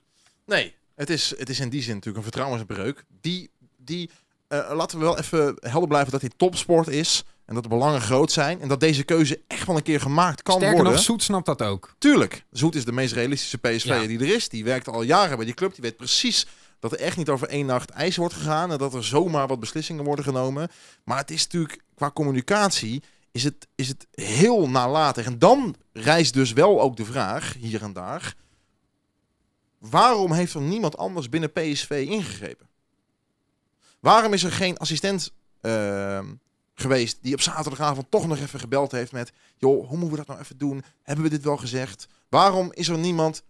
Nee, het is, het is in die zin natuurlijk een vertrouwensbreuk. Die, die eh, laten we wel even helder blijven dat dit topsport is. En dat de belangen groot zijn. En dat deze keuze echt wel een keer gemaakt kan Sterker worden. nog, Soet snapt dat ook. Tuurlijk, Zoet is de meest realistische PSV'er Ja. die er is. Die werkt al jaren bij die club. Die weet precies dat er echt niet over één nacht ijs wordt gegaan. En dat er zomaar wat beslissingen worden genomen. Maar het is natuurlijk qua communicatie is het, is het heel nalatig. En dan rijst dus wel ook de vraag, hier en daar. Waarom heeft er niemand anders binnen PSV ingegrepen? Waarom is er geen assistent ehm, geweest die op zaterdagavond toch nog even gebeld heeft met... joh, hoe moeten we dat nou even doen? Hebben we dit wel gezegd? Waarom is er niemand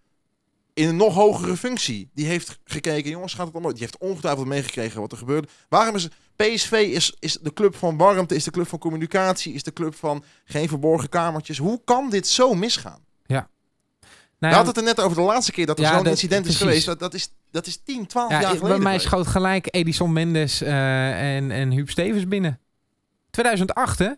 in een nog hogere functie die heeft gekeken... jongens, gaat het allemaal... Die heeft ongetwijfeld meegekregen wat er gebeurde. Waarom is PSV is, is de club van warmte, is de club van communicatie... is de club van geen verborgen kamertjes. Hoe kan dit zo misgaan? Nou We ja, hadden het er net over de laatste keer dat er Ja, zo'n incident is precies. geweest. Dat, dat, is, dat is 10, 12 ja, jaar geleden. bij mij geweest. schoot gelijk Edison Mendes eh, en, en Huub Stevens binnen. 2008, hè?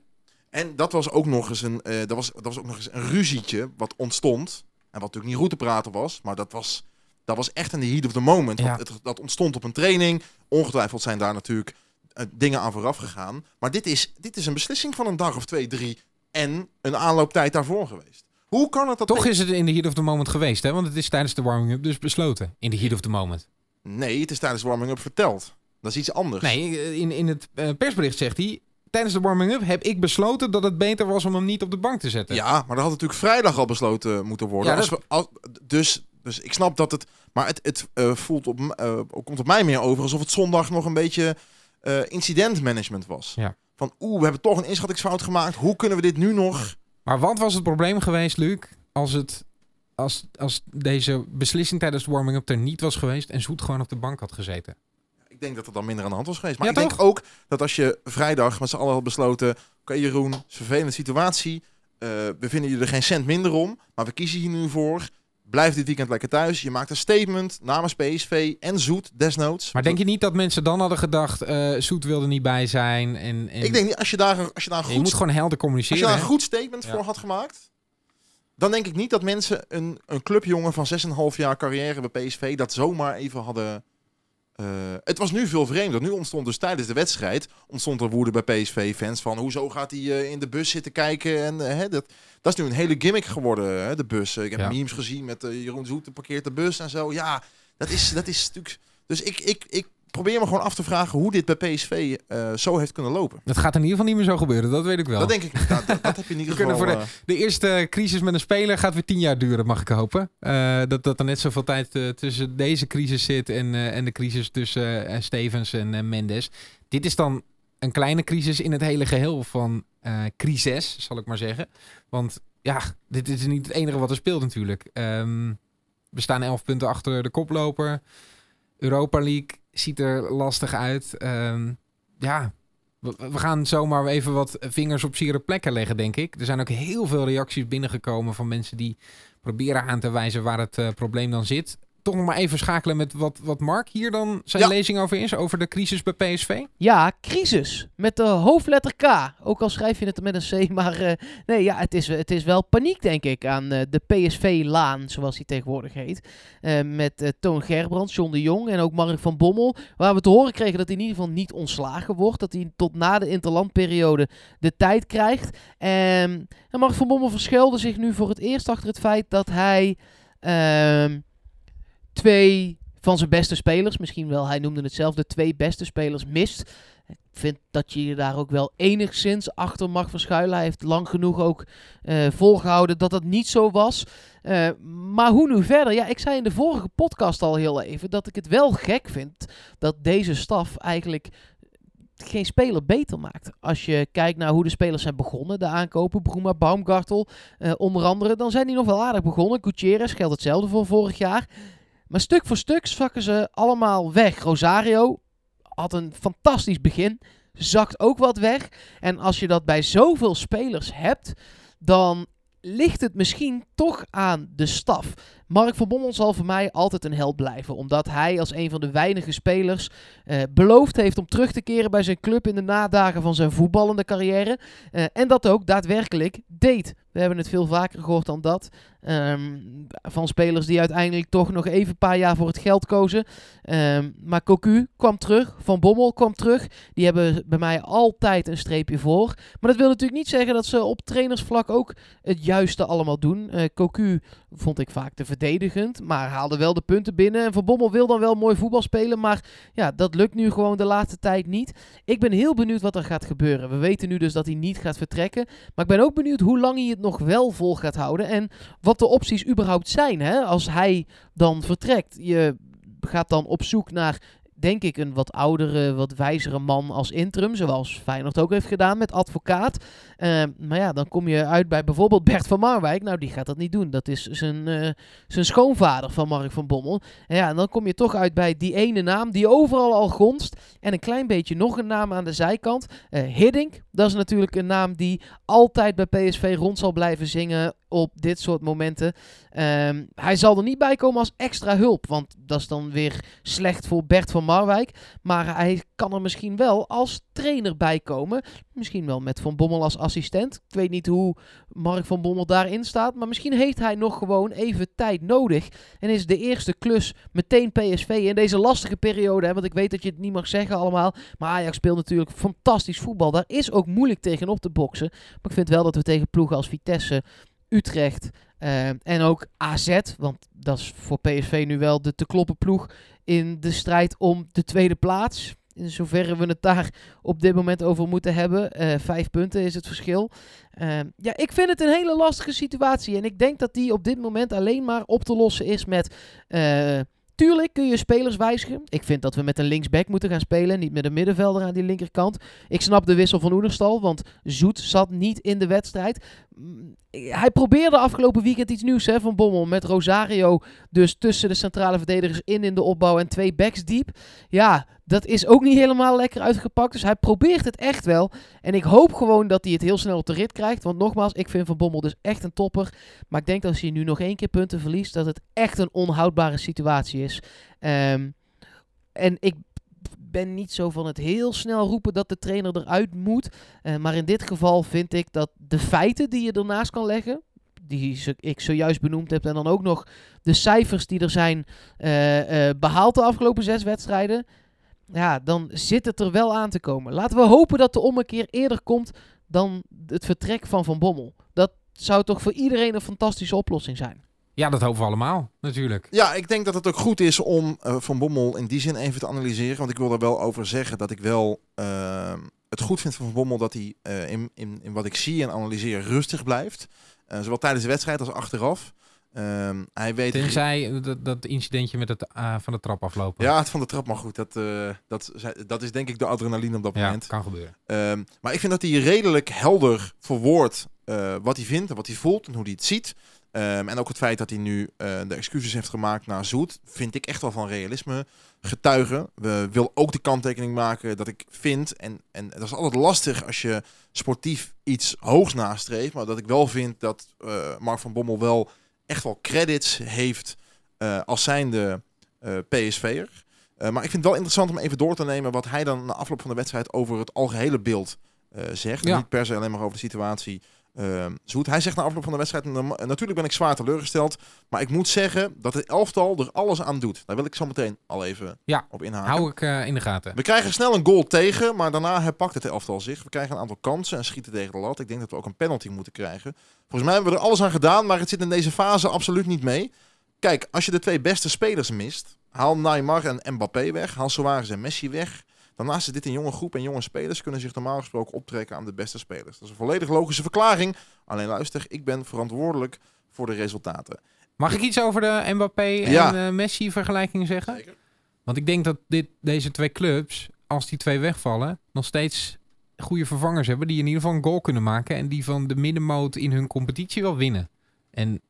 En dat was ook nog eens een, eh, dat was, dat was ook nog eens een ruzietje wat ontstond. En wat natuurlijk niet goed te praten was, maar dat was, dat was echt in de heat of the moment. Ja. Het, dat ontstond op een training. Ongetwijfeld zijn daar natuurlijk eh, dingen aan vooraf gegaan. Maar dit is, dit is een beslissing van een dag of twee, drie en een aanlooptijd daarvoor geweest. Hoe kan het dat... Toch is het in de heat of the moment geweest, hè? Want het is tijdens de warming-up dus besloten. In de heat of the moment. Nee, het is tijdens de warming-up verteld. Dat is iets anders. Nee, eh, in, in het eh, persbericht zegt hij... Tijdens de warming-up heb ik besloten dat het beter was om hem niet op de bank te zetten. Ja, maar dat had natuurlijk vrijdag al besloten moeten worden. Ja, Als dat- we, als- dus, dus ik snap dat het... Maar het, het eh, voelt op, eh, komt op mij meer over alsof het zondag nog een beetje eh incidentmanagement was. Ja. Van oeh, we hebben toch een inschattingsfout gemaakt. Hoe kunnen we dit nu nog... Maar wat was het probleem geweest, Luc, als, het, als, als deze beslissing tijdens de warming-up er niet was geweest en Zoet gewoon op de bank had gezeten? Ik denk dat er dan minder aan de hand was geweest. Maar Ja, ik denk ook dat als je vrijdag met z'n allen had besloten... Oké Jeroen, is een vervelende situatie. Eh, we vinden je er geen cent minder om. Maar we kiezen hier nu voor. Blijf dit weekend lekker thuis. Je maakt een statement namens PSV en Zoet, desnoods. Maar denk je niet dat mensen dan hadden gedacht, eh Zoet wilde niet bij zijn? En, en Ik denk niet, als je daar, als je daar een je goed moet gewoon helder Als communiceren. je daar een goed statement Ja. voor had gemaakt, dan denk ik niet dat mensen een, een clubjongen van 6,5 jaar carrière bij PSV dat zomaar even hadden. Eh, het was nu veel vreemder. Nu ontstond dus tijdens de wedstrijd ontstond er woede bij PSV-fans van hoezo gaat hij eh, in de bus zitten kijken en eh, hè, dat, dat is nu een hele gimmick geworden, hè, de bus. Ik heb Ja. memes gezien met Jeroen Zoet parkeert de bus en zo. Ja, dat is, dat is natuurlijk. Dus ik, ik, ik probeer me gewoon af te vragen hoe dit bij PSV eh, zo heeft kunnen lopen. Dat gaat in ieder geval niet meer zo gebeuren, dat weet ik wel. Dat denk ik. niet. Dat, dat, dat heb je ieder [LAUGHS] We kunnen voor eh, De eerste crisis met een speler gaat weer tien jaar duren, mag ik hopen. Eh, dat, dat er net zoveel tijd tussen deze crisis zit en, en de crisis tussen Stevens en Mendes. Dit is dan een kleine crisis in het hele geheel van crisis, zal ik maar zeggen. Want ja, dit is niet het enige wat er speelt natuurlijk. Ehm, we staan elf punten achter de koploper. Europa League ziet er lastig uit. Ehm, ja, we, gaan zomaar even wat vingers op zere plekken leggen, denk ik. Er zijn ook heel veel reacties binnengekomen van mensen die proberen aan te wijzen waar het eh, probleem dan zit. Toch nog maar even schakelen met wat, wat Mark hier dan zijn Ja. lezing over is. Over de crisis bij PSV. Ja, crisis. Met de hoofdletter K. Ook al schrijf je het met een C. Maar eh, nee, ja, het is, het is wel paniek, denk ik, aan eh, de PSV-laan, zoals hij tegenwoordig heet. Eh, met eh, Toon Gerbrands, John de Jong en ook Mark van Bommel. Waar we te horen kregen dat hij in ieder geval niet ontslagen wordt. Dat hij tot na de interlandperiode de tijd krijgt. En, en Mark van Bommel verschuilde zich nu voor het eerst achter het feit dat hij ehm, twee van zijn beste spelers, misschien wel, hij noemde het zelf, de twee beste spelers mist. Ik vind dat je je daar ook wel enigszins achter mag verschuilen. Hij heeft lang genoeg ook eh, volgehouden dat dat niet zo was. Eh, maar hoe nu verder? Ja, ik zei in de vorige podcast al heel even dat ik het wel gek vind dat deze staf eigenlijk geen speler beter maakt. Als je kijkt naar hoe de spelers zijn begonnen, de aankopen, Bruma, Baumgartel, eh, onder andere, dan zijn die nog wel aardig begonnen. Gutierrez geldt hetzelfde voor vorig jaar. Maar stuk voor stuk zakken ze allemaal weg. Rosario had een fantastisch begin, zakt ook wat weg. En als je dat bij zoveel spelers hebt, dan ligt het misschien toch aan de staf. Mark van Bommel zal voor mij altijd een held blijven. Omdat hij als een van de weinige spelers eh, beloofd heeft om terug te keren bij zijn club in de nadagen van zijn voetballende carrière. Eh, en dat ook daadwerkelijk deed. We hebben het veel vaker gehoord dan dat. Ehm, van spelers die uiteindelijk toch nog even een paar jaar voor het geld kozen. Ehm, maar Cocu kwam terug. Van Bommel kwam terug. Die hebben bij mij altijd een streepje voor. Maar dat wil natuurlijk niet zeggen dat ze op trainersvlak ook het juiste allemaal doen. Eh Cocu vond ik vaak te Maar haalde wel de punten binnen. En Van Bommel wil dan wel mooi voetbal spelen. Maar ja, dat lukt nu gewoon de laatste tijd niet. Ik ben heel benieuwd wat er gaat gebeuren. We weten nu dus dat hij niet gaat vertrekken. Maar ik ben ook benieuwd hoe lang hij het nog wel vol gaat houden. En wat de opties überhaupt zijn. Hè? Als hij dan vertrekt. Je gaat dan op zoek naar, denk ik, een wat oudere, wat wijzere man als interim. Zoals Feyenoord ook heeft gedaan met advocaat. Eh, maar ja, dan kom je uit bij bijvoorbeeld Bert van Marwijk. Nou, die gaat dat niet doen. Dat is zijn, eh, zijn schoonvader van Mark van Bommel. En ja, dan kom je toch uit bij die ene naam die overal al gonst. En een klein beetje nog een naam aan de zijkant. Eh Hiddink, dat is natuurlijk een naam die altijd bij PSV rond zal blijven zingen op dit soort momenten. Ehm, hij zal er niet bij komen als extra hulp, want dat is dan weer slecht voor Bert van Marwijk. Maar hij kan er misschien wel als trainer bij komen. Misschien wel met Van Bommel als assistent. Ik weet niet hoe Mark van Bommel daarin staat. Maar misschien heeft hij nog gewoon even tijd nodig. En is de eerste klus meteen PSV in deze lastige periode. Hè, want ik weet dat je het niet mag zeggen allemaal. Maar Ajax speelt natuurlijk fantastisch voetbal. Daar is ook moeilijk tegenop te boksen. Maar ik vind wel dat we tegen ploegen als Vitesse, Utrecht eh, en ook AZ. Want dat is voor PSV nu wel de te kloppen ploeg in de strijd om de tweede plaats. In zoverre we het daar op dit moment over moeten hebben. Eh, vijf punten is het verschil. Eh, ja, ik vind het een hele lastige situatie. En ik denk dat die op dit moment alleen maar op te lossen is met... eh, Tuurlijk kun je spelers wijzigen. Ik vind dat we met een linksback moeten gaan spelen. Niet met een middenvelder aan die linkerkant. Ik snap de wissel van Oenerstal. Want Zoet zat niet in de wedstrijd. Mm, Hij probeerde afgelopen weekend iets nieuws hè, van Bommel. Met Rosario dus tussen de centrale verdedigers in in de opbouw. En twee backs diep. Ja, dat is ook niet helemaal lekker uitgepakt. Dus hij probeert het echt wel. En ik hoop gewoon dat hij het heel snel op de rit krijgt. Want nogmaals, ik vind Van Bommel dus echt een topper. Maar ik denk dat als hij nu nog één keer punten verliest, dat het echt een onhoudbare situatie is. Ehm, en ik ben niet zo van het heel snel roepen dat de trainer eruit moet. Eh, maar in dit geval vind ik dat de feiten die je ernaast kan leggen, die ik zojuist benoemd heb, en dan ook nog de cijfers die er zijn eh, eh, behaald de afgelopen zes wedstrijden. Ja, dan zit het er wel aan te komen. Laten we hopen dat de ommekeer eerder komt dan het vertrek van Van Bommel. Dat zou toch voor iedereen een fantastische oplossing zijn. Ja, dat hopen we allemaal, natuurlijk. Ja, ik denk dat het ook goed is om eh, Van Bommel in die zin even te analyseren. Want ik wil er wel over zeggen dat ik wel eh, het goed vind van Van Bommel dat hij eh, in, in, in wat ik zie en analyseer rustig blijft. Eh, zowel tijdens de wedstrijd als achteraf. Ehm, hij weet... Tenzij dat, dat incidentje met het eh, van de trap aflopen. Ja, het van de trap, maar goed. Dat, dat, dat is denk ik de adrenaline op dat Ja, moment. kan gebeuren. Ehm, maar ik vind dat hij redelijk helder verwoordt eh, wat hij vindt en wat hij voelt en hoe hij het ziet. Ehm, en ook het feit dat hij nu eh, de excuses heeft gemaakt naar Zoet, vind ik echt wel van realisme getuigen. We wil ook de kanttekening maken dat ik vind, en, en dat is altijd lastig als je sportief iets hoogs nastreeft, maar dat ik wel vind dat eh, Mark van Bommel wel echt wel credits heeft eh, als zijnde PSV'er. Maar ik vind het wel interessant om even door te nemen wat hij dan na afloop van de wedstrijd over het algehele beeld zegt. Ja. Niet per se alleen maar over de situatie eh, Zoet. Hij zegt na afloop van de wedstrijd, "Norma- natuurlijk ben ik zwaar teleurgesteld, maar ik moet zeggen dat het elftal er alles aan doet. Daar wil ik zo meteen al even Ja. op inhaken. Hou ik eh, in de gaten. We krijgen snel een goal tegen, maar daarna herpakt het elftal zich. We krijgen een aantal kansen en schieten tegen de lat. Ik denk dat we ook een penalty moeten krijgen. Volgens mij hebben we er alles aan gedaan, maar het zit in deze fase absoluut niet mee. Kijk, als je de twee beste spelers mist, haal Neymar en Mbappé weg, haal Suarez en Messi weg. Daarnaast is dit een jonge groep en jonge spelers kunnen zich normaal gesproken optrekken aan de beste spelers. Dat is een volledig logische verklaring. Alleen luister, ik ben verantwoordelijk voor de resultaten. Mag ik iets over de Mbappé Ja. en eh, Messi vergelijking zeggen? Zeker. Want ik denk dat dit, deze twee clubs, als die twee wegvallen, nog steeds goede vervangers hebben die in ieder geval een goal kunnen maken en die van de middenmoot in hun competitie wel winnen. En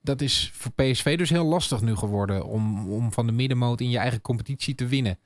dat is voor PSV dus heel lastig nu geworden om, om van de middenmoot in je eigen competitie te winnen.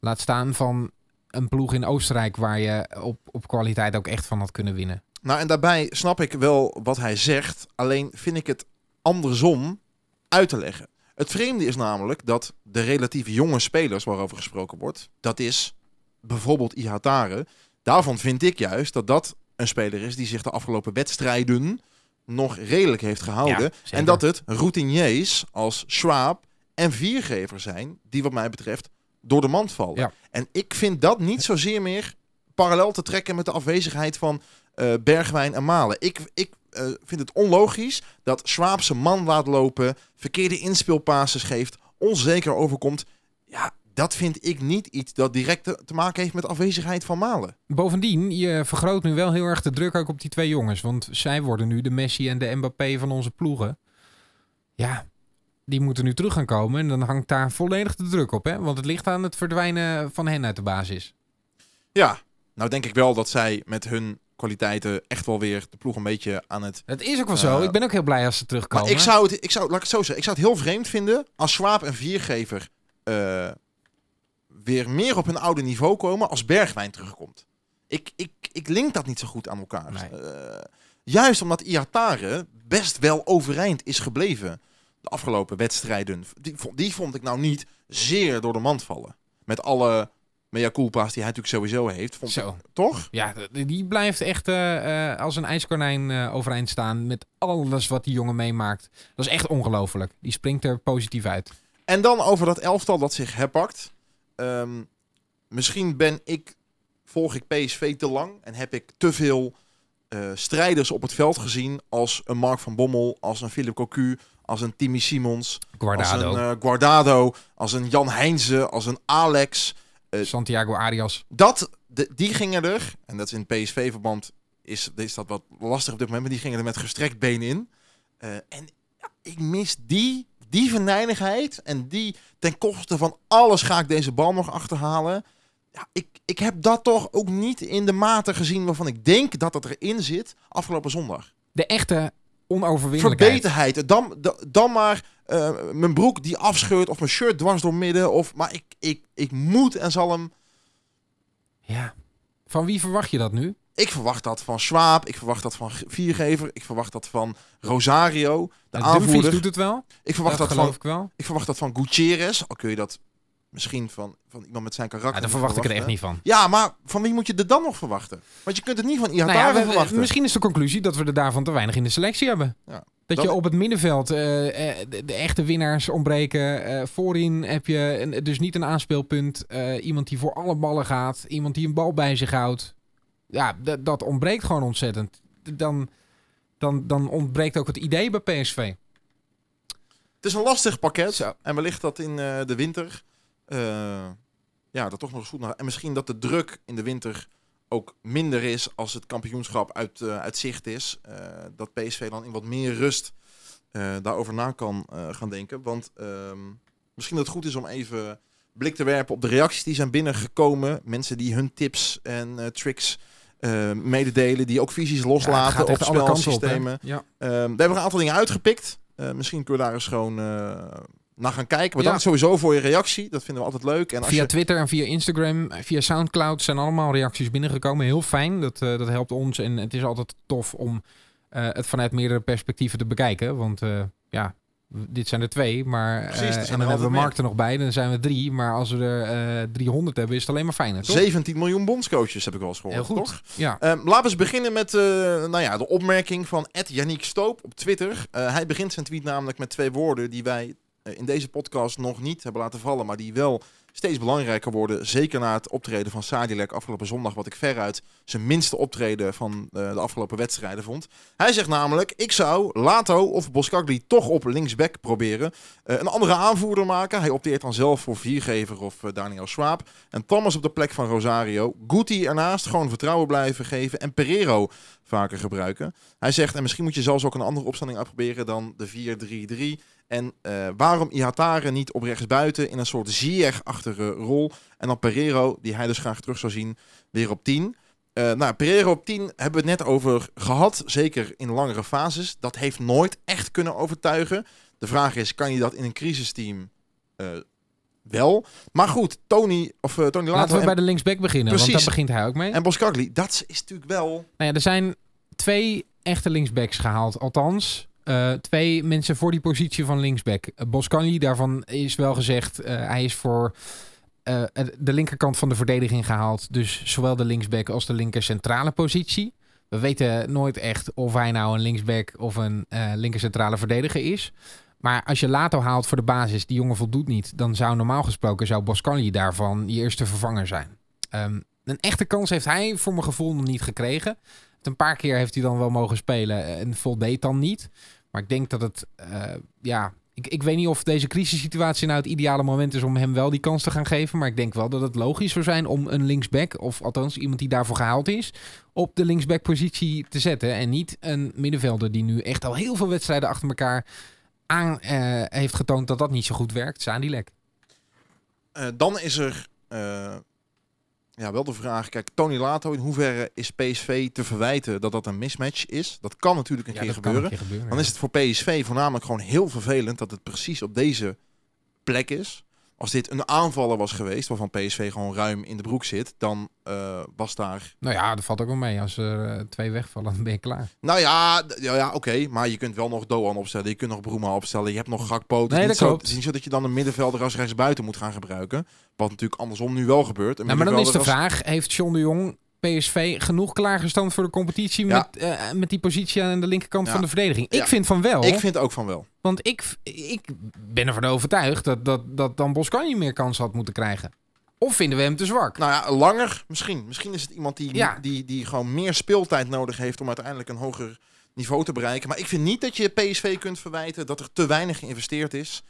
Laat staan van een ploeg in Oostenrijk waar je op, op kwaliteit ook echt van had kunnen winnen. Nou, en daarbij snap ik wel wat hij zegt. Alleen vind ik het andersom uit te leggen. Het vreemde is namelijk dat de relatief jonge spelers waarover gesproken wordt, dat is bijvoorbeeld Ihatare. Daarvan vind ik juist dat dat een speler is die zich de afgelopen wedstrijden nog redelijk heeft gehouden. Ja, en dat het routiniers als Schwab en Viergever zijn die wat mij betreft door de mand vallen. Ja. En ik vind dat niet zozeer meer parallel te trekken met de afwezigheid van eh, Bergwijn en Malen. Ik, ik eh, vind het onlogisch dat zijn man laat lopen, verkeerde inspeelpases geeft, onzeker overkomt. Ja, dat vind ik niet iets dat direct te, te maken heeft met afwezigheid van Malen. Bovendien, je vergroot nu wel heel erg de druk ook op die twee jongens. Want zij worden nu de Messi en de Mbappé van onze ploegen. Ja, die moeten nu terug gaan komen. En dan hangt daar volledig de druk op. Hè? Want het ligt aan het verdwijnen van hen uit de basis. Ja, nou denk ik wel dat zij met hun kwaliteiten echt wel weer de ploeg een beetje aan het Het is ook wel zo. Eh, ik ben ook heel blij als ze terugkomen. Maar ik zou het, ik zou, laat ik het zo zeggen, ik zou het heel vreemd vinden als Schwab en Viergever eh, weer meer op hun oude niveau komen als Bergwijn terugkomt. Ik, ik, ik link dat niet zo goed aan elkaar. Nee. Eh, juist omdat Iatare best wel overeind is gebleven de afgelopen wedstrijden. Die, vond- die vond ik nou niet zeer door de mand vallen. Met alle mea culpa's die hij natuurlijk sowieso heeft. Vond Zo. ik- toch? Ja, die blijft echt eh, eh, als een ijskonijn eh, overeind staan. Met alles wat die jongen meemaakt. Dat is echt ongelooflijk. Die springt er positief uit. En dan over dat elftal dat zich herpakt. Ehm, misschien ben ik, volg ik PSV te lang en heb ik te veel strijders op het veld gezien als een Mark van Bommel, als een Philip Cocu, als een Timmy Simons, Guardado, als een eh, Guardado, als een Jan Heinze, als een Alex. eh, Santiago Arias. Dat, de, die gingen er, en dat is in PSV-verband is, is dat wat lastig op dit moment, maar die gingen er met gestrekt been in. Eh, en ja, ik mis die, die venijnigheid en die ten koste van alles ga ik deze bal nog achterhalen. Ja, ik, ik heb dat toch ook niet in de mate gezien waarvan ik denk dat het erin zit afgelopen zondag. De echte onoverwinnelijkheid. Verbeterheid. Dan, dan, dan maar eh, mijn broek die afscheurt of mijn shirt dwars door midden. Of, maar ik, ik, ik moet en zal hem Ja. Van wie verwacht je dat nu? Ik verwacht dat van Schwab, ik verwacht dat van Viergever, ik verwacht dat van Rosario, de Nou, aanvoerder. doet het wel. Ik verwacht dat dat, geloof van, ik wel. ik verwacht dat van Gutierrez, al kun je dat misschien van, van iemand met zijn karakter Ja, daar verwacht ik er echt niet van. Ja, maar van wie moet je er dan nog verwachten? Want je kunt het niet van Ihatare Nou ja, verwachten. misschien is de conclusie dat we er daarvan te weinig in de selectie hebben. Ja. Dat, Dat- je op het middenveld eh, eh, de, de echte winnaars ontbreken. Eh, voorin heb je een- dus niet een aanspeelpunt. Iemand die voor alle ballen gaat. Iemand die een bal bij zich houdt. Ja, dat ontbreekt gewoon ontzettend. Dan, dan, dan ontbreekt ook het idee bij PSV. Het is een lastig pakket. Zo. En wellicht dat in de winter. Eh, ja, dat toch nog eens goed naar. En misschien dat de druk in de winter ook minder is als het kampioenschap uit, eh, uit zicht is. Eh, dat PSV dan in wat meer rust daarover na kan gaan denken. Want ehm, misschien dat het goed is om even blik te werpen op de reacties die zijn binnengekomen. Mensen die hun tips en eh, tricks eh, mededelen. Die ook visies loslaten op kanten op. spelsystemen. Ja. Ehm, we hebben een aantal dingen uitgepikt. Misschien kunnen we daar eens gewoon naar gaan kijken. Maar Ja. dan sowieso voor je reactie. Dat vinden we altijd leuk. En als Via je, Twitter en via Instagram, via Soundcloud zijn allemaal reacties binnengekomen. Heel fijn, dat, eh, dat helpt ons. En het is altijd tof om eh, het vanuit meerdere perspectieven te bekijken. Want eh, ja, dit zijn er twee, maar Precies, en dan hebben we Mark er nog bij, dan zijn we drie. Maar als we er eh 300 hebben, is het alleen maar fijner, toch? 17 miljoen bondscoaches heb ik wel eens gehoord, Heel goed. toch? Ja. Ehm, laten we eens beginnen met nou ja, de opmerking van Ed Yannick Stoop op Twitter. Hij begint zijn tweet namelijk met twee woorden die wij in deze podcast nog niet hebben laten vallen, maar die wel steeds belangrijker worden. Zeker na het optreden van Sadilek afgelopen zondag, wat ik veruit zijn minste optreden van eh, de afgelopen wedstrijden vond. Hij zegt namelijk, ik zou Lato of Boskagli toch op linksback proberen. Eh, een andere aanvoerder maken. Hij opteert dan zelf voor Viergever of eh, Daniel Schwab. En Thomas op de plek van Rosario. Guti ernaast, gewoon vertrouwen blijven geven. En Pereiro vaker gebruiken. Hij zegt, en misschien moet je zelfs ook een andere opstelling uitproberen dan de 4-3-3. En eh, waarom Ihatare niet op rechtsbuiten in een soort Ziyech-achtige rol. En dan Pereiro, die hij dus graag terug zou zien, weer op 10. Eh, nou, Pereiro op 10 hebben we het net over gehad. Zeker in langere fases. Dat heeft nooit echt kunnen overtuigen. De vraag is, kan je dat in een crisisteam eh, wel? Maar goed, Tony, of, Tony Laten we en, bij de linksback beginnen, want daar begint hij ook mee. en Boskagli, dat is natuurlijk wel... Nou ja, er zijn twee echte linksbacks gehaald. Althans, eh, twee mensen voor die positie van linksback. Uh, daarvan is wel gezegd, eh, hij is voor de linkerkant van de verdediging gehaald. Dus zowel de linksback als de linker centrale positie. We weten nooit echt of hij nou een linksback of een linker centrale verdediger is. Maar als je Lato haalt voor de basis, die jongen voldoet niet, dan zou normaal gesproken zou Boscanli daarvan je eerste vervanger zijn. Ehm, een echte kans heeft hij voor mijn gevoel nog niet gekregen. Een paar keer heeft hij dan wel mogen spelen en voldeed dan niet. Maar ik denk dat het, eh, ja, ik, ik weet niet of deze crisissituatie nou het ideale moment is om hem wel die kans te gaan geven. Maar ik denk wel dat het logisch zou zijn om een linksback, of althans iemand die daarvoor gehaald is, op de linksback-positie te zetten. En niet een middenvelder die nu echt al heel veel wedstrijden achter elkaar aan eh, heeft getoond dat dat niet zo goed werkt. Sadilek. Eh, dan is er ja, wel de vraag, kijk, Tony Lato, in hoeverre is PSV te verwijten dat dat een mismatch is? Dat kan natuurlijk een Ja, keer dat kan gebeuren. een keer gebeuren. Dan is het voor PSV voornamelijk gewoon heel vervelend dat het precies op deze plek is. Als dit een aanvaller was geweest, waarvan PSV gewoon ruim in de broek zit, dan eh, was daar... Nou ja, dat valt ook wel mee. Als er eh, twee wegvallen, [LAUGHS] dan ben je klaar. Nou ja, ja, ja oké, maar je kunt wel nog Doan opstellen, je kunt nog Broema opstellen, je hebt nog Gakpo. Nee, dat zo, klopt. Het is niet zo dat je dan een middenvelder als rechtsbuiten moet gaan gebruiken. Wat natuurlijk andersom nu wel gebeurt. Nou, maar dan is de als- vraag, heeft John de Jong PSV genoeg klaargestand voor de competitie Ja. met, eh, met die positie aan de linkerkant Ja. van de verdediging? Ja. Ik vind van wel, Ik vind ook van wel. want ik, ik ben ervan overtuigd dat, dat, dat dan Boscanji meer kans had moeten krijgen. Of vinden we hem te zwak? Nou ja, langer misschien. Misschien is het iemand die, die, die gewoon meer speeltijd nodig heeft om uiteindelijk een hoger niveau te bereiken. Maar ik vind niet dat je PSV kunt verwijten dat er te weinig geïnvesteerd is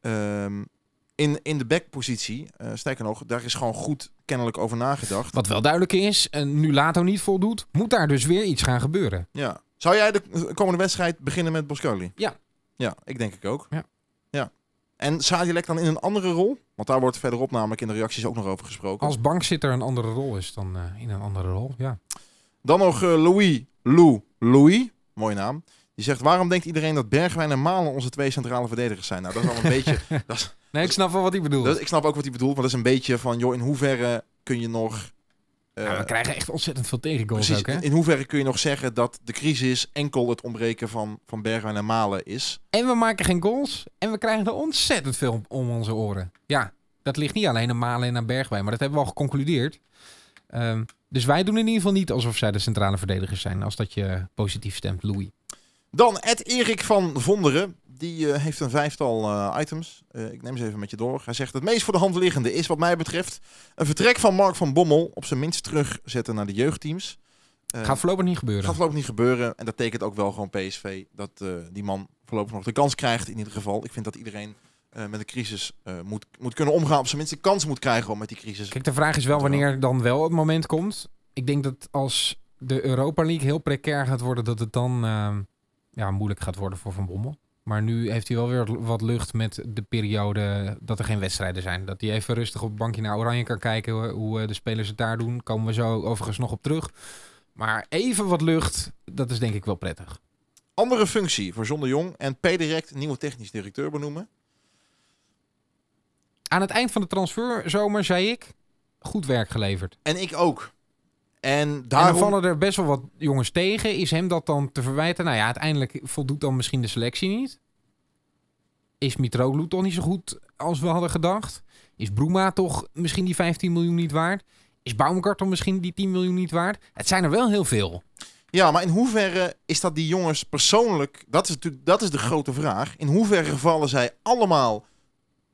ehm, in, in de backpositie. Eh sterker nog, daar is gewoon goed kennelijk over nagedacht. Wat wel duidelijk is, en nu Lato niet voldoet, moet daar dus weer iets gaan gebeuren. Ja. Zou jij de komende wedstrijd beginnen met Boscoli? Ja. Ja, ik denk ik ook. Ja. ja. En Sadilek dan in een andere rol? Want daar wordt verderop namelijk in de reacties ook nog over gesproken. Als bankzitter een andere rol is dan eh, in een andere rol, ja. Dan nog eh, Louis Lou Louis, mooie naam. Die zegt, waarom denkt iedereen dat Bergwijn en Malen onze twee centrale verdedigers zijn? Nou, dat is al een [LAUGHS] beetje... Dat is, Nee, ik snap wel wat hij bedoelt. dat, ik snap ook wat hij bedoelt, maar dat is een beetje van, joh, in hoeverre kun je nog... eh, Ja, we krijgen echt ontzettend veel tegengoals precies, ook, hè? in hoeverre kun je nog zeggen dat de crisis enkel het ontbreken van, van Bergwijn en Malen is? En we maken geen goals. En we krijgen er ontzettend veel om, om onze oren. Ja, dat ligt niet alleen aan Malen en aan Bergwijn. Maar dat hebben we al geconcludeerd. Ehm, dus wij doen in ieder geval niet alsof zij de centrale verdedigers zijn. Als dat je positief stemt, Louis. Dan Ed Erik van Vonderen. Die eh, heeft een vijftal eh, items. Eh, ik neem ze even met je door. Hij zegt: Het meest voor de hand liggende is, wat mij betreft, een vertrek van Mark van Bommel. Op zijn minst terugzetten naar de jeugdteams. Gaat voorlopig niet gebeuren. gaat voorlopig niet gebeuren. En dat tekent ook wel gewoon PSV. Dat die man voorlopig nog de kans krijgt. In ieder geval. Ik vind dat iedereen met de crisis moet, moet kunnen omgaan. Op zijn minst de kans moet krijgen om met die crisis. Kijk, de vraag is wel wanneer dan wel het moment komt. Ik denk dat als de Europa League heel precair gaat worden, dat het dan ehm, ja, moeilijk gaat worden voor Van Bommel. Maar nu heeft hij wel weer wat lucht met de periode dat er geen wedstrijden zijn. Dat hij even rustig op het bankje naar Oranje kan kijken hoe, eh, de spelers het daar doen. Komen we zo overigens nog op terug. Maar even wat lucht, dat is denk ik wel prettig. Andere functie voor John de Jong. En per direct nieuwe technisch directeur benoemen. Aan het eind van de transferzomer zei ik, goed werk geleverd. En ik ook. En En dan daarom... vallen er best wel wat jongens tegen. Is hem dat dan te verwijten? Nou ja, uiteindelijk voldoet dan misschien de selectie niet. Is Mitroglou toch niet zo goed als we hadden gedacht? Is Bruma toch misschien die 15 miljoen niet waard? Is Baumgartel misschien die 10 miljoen niet waard? Het zijn er wel heel veel. Ja, maar in hoeverre is dat die jongens persoonlijk... Dat is natuurlijk dat is de grote vraag. In hoeverre vallen zij allemaal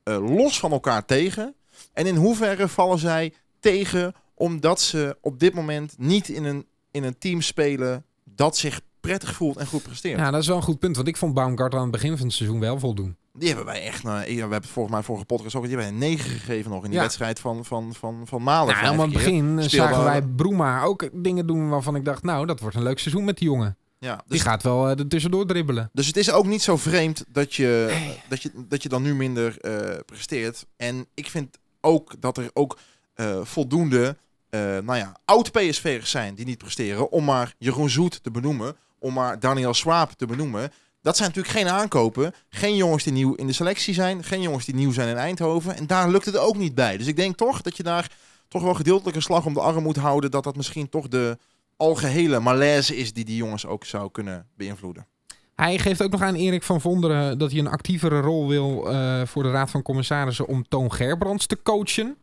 eh, los van elkaar tegen? En in hoeverre vallen zij tegen omdat ze op dit moment niet in een, in een team spelen dat zich prettig voelt en goed presteert? Ja, dat is wel een goed punt. Want ik vond Baumgartel aan het begin van het seizoen wel voldoen. Die hebben wij echt... nou, we hebben het volgens mij vorige podcast ook... Die hebben een 9 gegeven nog in die Ja. wedstrijd van, van, van, van Malen. Nou, helemaal aan het begin zagen wij Bruma ook dingen doen waarvan ik dacht... nou, dat wordt een leuk seizoen met die jongen. Ja, Die dus gaat wel eh, er tussendoor dribbelen. Dus het is ook niet zo vreemd dat je, dat je, dat je dan nu minder eh, presteert. En ik vind ook dat er ook eh, voldoende eh, nou ja, oud-PSV'ers zijn die niet presteren. Om maar Jeroen Zoet te benoemen. Om maar Daniel Swaap te benoemen. Dat zijn natuurlijk geen aankopen. Geen jongens die nieuw in de selectie zijn. Geen jongens die nieuw zijn in Eindhoven. En daar lukt het ook niet bij. Dus ik denk toch dat je daar toch wel gedeeltelijk een slag om de arm moet houden. Dat dat misschien toch de algehele malaise is die die jongens ook zou kunnen beïnvloeden. Hij geeft ook nog aan Erik van Vonderen dat hij een actievere rol wil eh, voor de Raad van Commissarissen om Toon Gerbrands te coachen.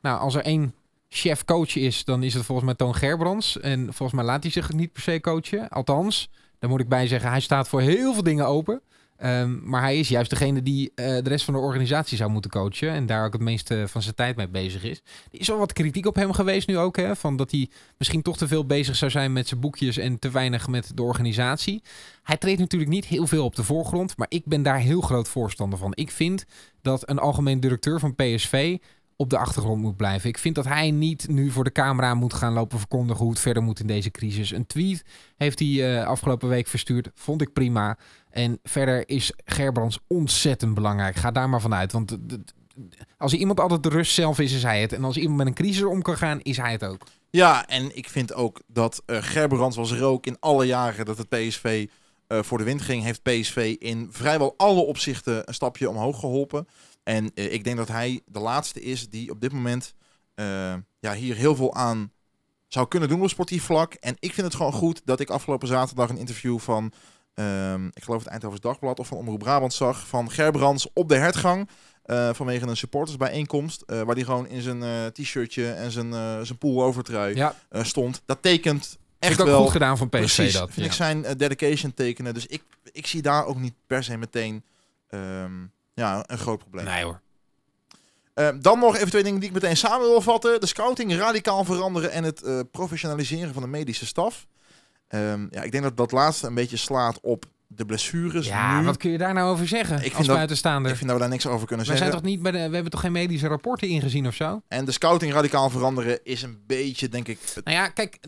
Nou, als er één chef-coach is, dan is het volgens mij Toon Gerbrands. En volgens mij laat hij zich niet per se coachen. Althans, daar moet ik bij zeggen, hij staat voor heel veel dingen open. Ehm, maar hij is juist degene die eh, de rest van de organisatie zou moeten coachen. En daar ook het meeste van zijn tijd mee bezig is. Er is wel wat kritiek op hem geweest nu ook. Hè, van dat hij misschien toch te veel bezig zou zijn met zijn boekjes en te weinig met de organisatie. Hij treedt natuurlijk niet heel veel op de voorgrond. Maar ik ben daar heel groot voorstander van. Ik vind dat een algemeen directeur van PSV op de achtergrond moet blijven. Ik vind dat hij niet nu voor de camera moet gaan lopen verkondigen hoe het verder moet in deze crisis. Een tweet heeft hij eh, afgelopen week verstuurd. Vond ik prima. En verder is Gerbrands ontzettend belangrijk. Ga daar maar vanuit. Want als iemand altijd de rust zelf is, is hij het. En als iemand met een crisis om kan gaan, is hij het ook. Ja, en ik vind ook dat eh Gerberand was er ook in alle jaren dat het PSV eh, voor de wind ging. Heeft PSV in vrijwel alle opzichten een stapje omhoog geholpen. En eh, ik denk dat hij de laatste is die op dit moment eh, ja, hier heel veel aan zou kunnen doen op sportief vlak. En ik vind het gewoon goed dat ik afgelopen zaterdag een interview van, ehm, ik geloof het Eindhovens Dagblad of van Omroep Brabant zag, van Gerbrands op de hertgang. eh, vanwege een supportersbijeenkomst. waar hij gewoon in zijn t-shirtje en zijn, zijn pullovertrui Ja, stond. Dat tekent echt wel. goed gedaan van PSV Precies, dat. vind ik zijn dedication tekenen. Dus ik, ik zie daar ook niet per se meteen ehm, ja, een groot probleem. Nee hoor. Ehm, dan nog even twee dingen die ik meteen samen wil vatten. De scouting radicaal veranderen en het eh, professionaliseren van de medische staf. Ehm, ja, ik denk dat dat laatste een beetje slaat op de blessures Ja, nu. wat kun je daar nou over zeggen vind als dat- buitenstaander? Ik vind dat we daar niks over kunnen Wij zeggen. zijn toch niet bij de, we hebben toch geen medische rapporten ingezien of zo? En de scouting radicaal veranderen is een beetje, denk ik... het- Nou ja, kijk,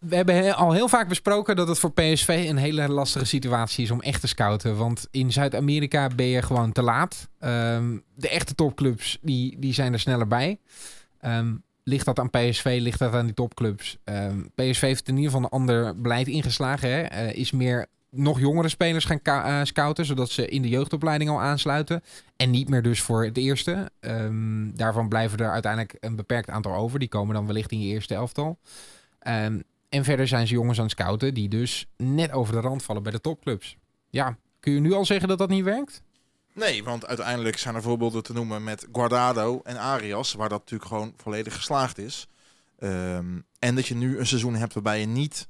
we hebben he- al heel vaak besproken dat het voor PSV een hele lastige situatie is om echt te scouten. Want in Zuid-Amerika ben je gewoon te laat. Ehm, de echte topclubs, die, die zijn er sneller bij. Ehm, ligt dat aan PSV, ligt dat aan die topclubs? Ehm, PSV heeft in ieder geval een ander beleid ingeslagen. Hè? Eh, is meer nog jongere spelers gaan eh, scouten, zodat ze in de jeugdopleiding al aansluiten. En niet meer dus voor het eerste. Ehm, daarvan blijven er uiteindelijk een beperkt aantal over. Die komen dan wellicht in je eerste elftal. Ehm, en verder zijn ze jongens aan het scouten die dus net over de rand vallen bij de topclubs. Ja, kun je nu al zeggen dat dat niet werkt? Nee, want uiteindelijk zijn er voorbeelden te noemen met Guardado en Arias, waar dat natuurlijk gewoon volledig geslaagd is. Ehm, en dat je nu een seizoen hebt waarbij je niet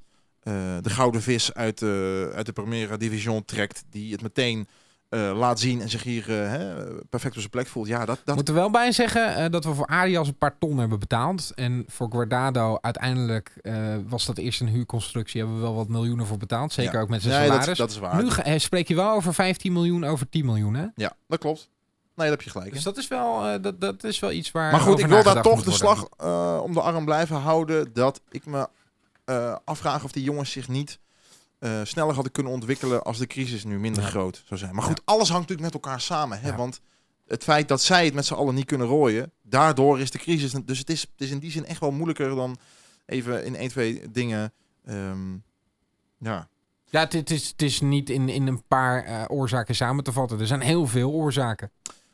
de gouden vis uit de, uit de Primera Division trekt, die het meteen eh, laat zien en zich hier eh, perfect op zijn plek voelt. Ja, dat, dat Moet er wel bij zeggen eh, dat we voor Arias een paar ton hebben betaald. En voor Guardado uiteindelijk eh, was dat eerst een huurconstructie. Hebben we wel wat miljoenen voor betaald. Zeker Ja. ook met zijn nee, salaris. dat, dat is waar. nu ga- eh, spreek je wel over 15 miljoen over 10 miljoen, hè? Ja, dat klopt. Nee, dat heb je gelijk. Dus dat is wel, eh, dat, dat is wel iets waar. Maar goed, ik wil daar toch de worden. slag eh, om de arm blijven houden. Dat ik me eh, afvraag of die jongens zich niet eh, sneller hadden kunnen ontwikkelen als de crisis nu minder Ja. groot zou zijn. Maar goed, alles hangt natuurlijk met elkaar samen. Hè? Want het feit dat zij het met z'n allen niet kunnen rooien, daardoor is de crisis. Dus het is, het is in die zin echt wel moeilijker dan even in één, twee dingen. ehm, ja. Ja, het, het is, het is niet in, in een paar eh, oorzaken samen te vatten. Er zijn heel veel oorzaken.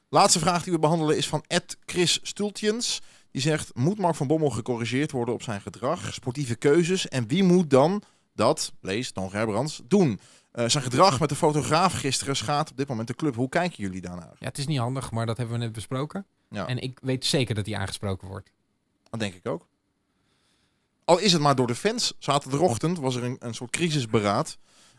Laatste vraag die we behandelen is van Ed Chris Stultjens. Die zegt, moet Mark van Bommel gecorrigeerd worden op zijn gedrag, sportieve keuzes? En wie moet dan dat, lees Dan Gerbrands, doen? Eh, zijn gedrag met de fotograaf gisteren schaadt op dit moment de club. Hoe kijken jullie daarnaar? Ja, het is niet handig, maar dat hebben we net besproken. Ja. En ik weet zeker dat hij aangesproken wordt. Dat denk ik ook. Al is het maar door de fans. Zaterdagochtend was er een, een soort crisisberaad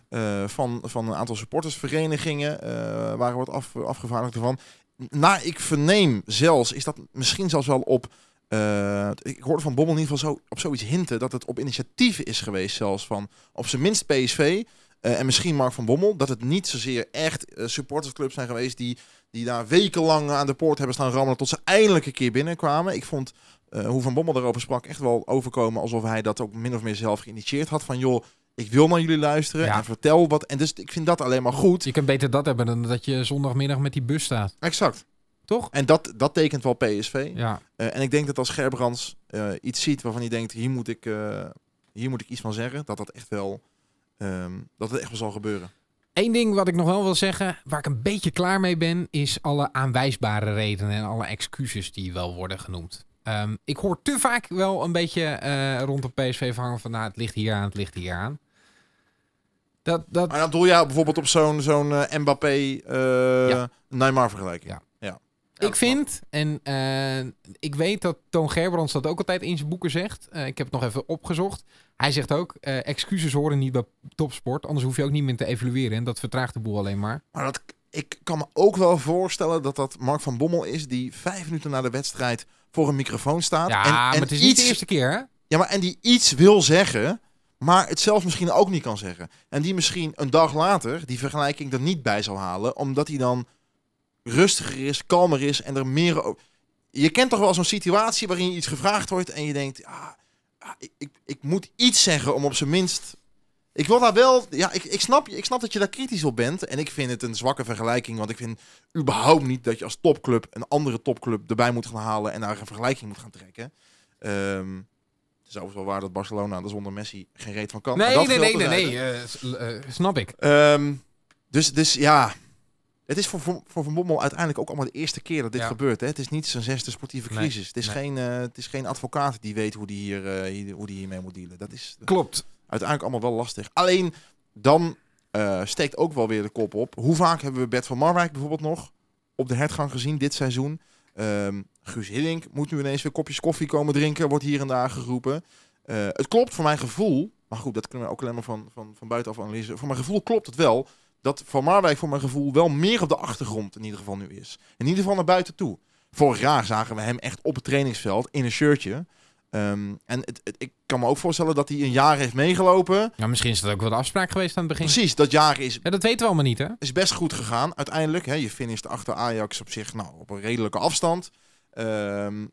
eh, van, van een aantal supportersverenigingen. eh waren wat af, afgevaardigd ervan. Na ik verneem zelfs, is dat misschien zelfs wel op... eh, ik hoorde van Bommel in ieder geval zo, op zoiets hinten dat het op initiatief is geweest zelfs van op zijn minst PSV eh, en misschien Mark van Bommel. Dat het niet zozeer echt eh, supportersclubs zijn geweest die, die daar wekenlang aan de poort hebben staan rammelen tot ze eindelijk een keer binnenkwamen. Ik vond hoe Van Bommel daarover sprak echt wel overkomen alsof hij dat ook min of meer zelf geïnitieerd had. Van joh, ik wil naar jullie luisteren Ja. en vertel wat. En dus ik vind dat alleen maar goed. Je kunt beter dat hebben dan dat je zondagmiddag met die bus staat. Exact. Toch? En dat, dat tekent wel PSV. Ja. Eh, en ik denk dat als Gerbrands eh, iets ziet waarvan hij denkt, hier moet ik, eh, hier moet ik iets van zeggen, dat dat echt wel, ehm, dat het echt wel zal gebeuren. Eén ding wat ik nog wel wil zeggen, waar ik een beetje klaar mee ben, is alle aanwijsbare redenen en alle excuses die wel worden genoemd. Ehm, ik hoor te vaak wel een beetje rond de PSV hangen van, nou, het ligt hier aan, het ligt hier aan. Dat, dat, Maar dan doe je bijvoorbeeld op zo'n zo'n eh, Mbappé eh Ja. Neymar vergelijking. Ja. ja. ik vind, en eh, ik weet dat Toon Gerbrands dat ook altijd in zijn boeken zegt. Eh, ik heb het nog even opgezocht. Hij zegt ook, eh, excuses horen niet bij topsport, anders hoef je ook niet meer te evalueren. En dat vertraagt de boel alleen maar. Maar dat, ik kan me ook wel voorstellen dat dat Mark van Bommel is die vijf minuten na de wedstrijd voor een microfoon staat. Ja, en, en maar het is niet iets, de eerste keer, hè? Ja, maar en die iets wil zeggen, maar het zelf misschien ook niet kan zeggen. En die misschien een dag later die vergelijking er niet bij zal halen, omdat hij dan rustiger is, kalmer is en er meer... Je kent toch wel zo'n situatie waarin je iets gevraagd wordt en je denkt, ja, ja, ik, ik, ik moet iets zeggen om op zijn minst... Ik wil daar wel, ja, ik, ik, snap, ik snap dat je daar kritisch op bent. En ik vind het een zwakke vergelijking, want ik vind überhaupt niet dat je als topclub een andere topclub erbij moet gaan halen en daar een vergelijking moet gaan trekken. Het is overigens wel waar dat Barcelona er zonder Messi geen reet van kan. Nee, nee, nee, geldt nee, terzijde. nee. eh, eh, snap ik. Ehm, dus, dus ja, het is voor, voor, Van Bommel uiteindelijk ook allemaal de eerste keer dat dit Ja. gebeurt. Hè? Het is niet zijn zesde sportieve Nee, crisis. Het, is nee. geen, eh, het is geen advocaat die weet hoe die, hier, hoe die hiermee moet dealen. Dat is Klopt. uiteindelijk allemaal wel lastig. Alleen dan steekt ook wel weer de kop op. Hoe vaak hebben we Bert van Marwijk bijvoorbeeld nog op de hertgang gezien dit seizoen? Ehm, Guus Hiddink moet nu ineens weer kopjes koffie komen drinken, wordt hier en daar geroepen. Eh, het klopt voor mijn gevoel, maar goed, dat kunnen we ook alleen maar van, van, van buitenaf analyseren. Voor mijn gevoel klopt het wel dat Van Marwijk voor mijn gevoel wel meer op de achtergrond in ieder geval nu is. In ieder geval naar buiten toe. Vorig jaar zagen we hem echt op het trainingsveld in een shirtje. Ehm, en het, het- ik kan me ook voorstellen dat hij een jaar heeft meegelopen. Nou, misschien is dat ook wel de afspraak geweest aan het begin. Precies, dat jaar is, Ja, dat weten we allemaal niet, hè? is best goed gegaan. Uiteindelijk, hè, je finisht achter Ajax op zich nou, op een redelijke afstand. Ehm,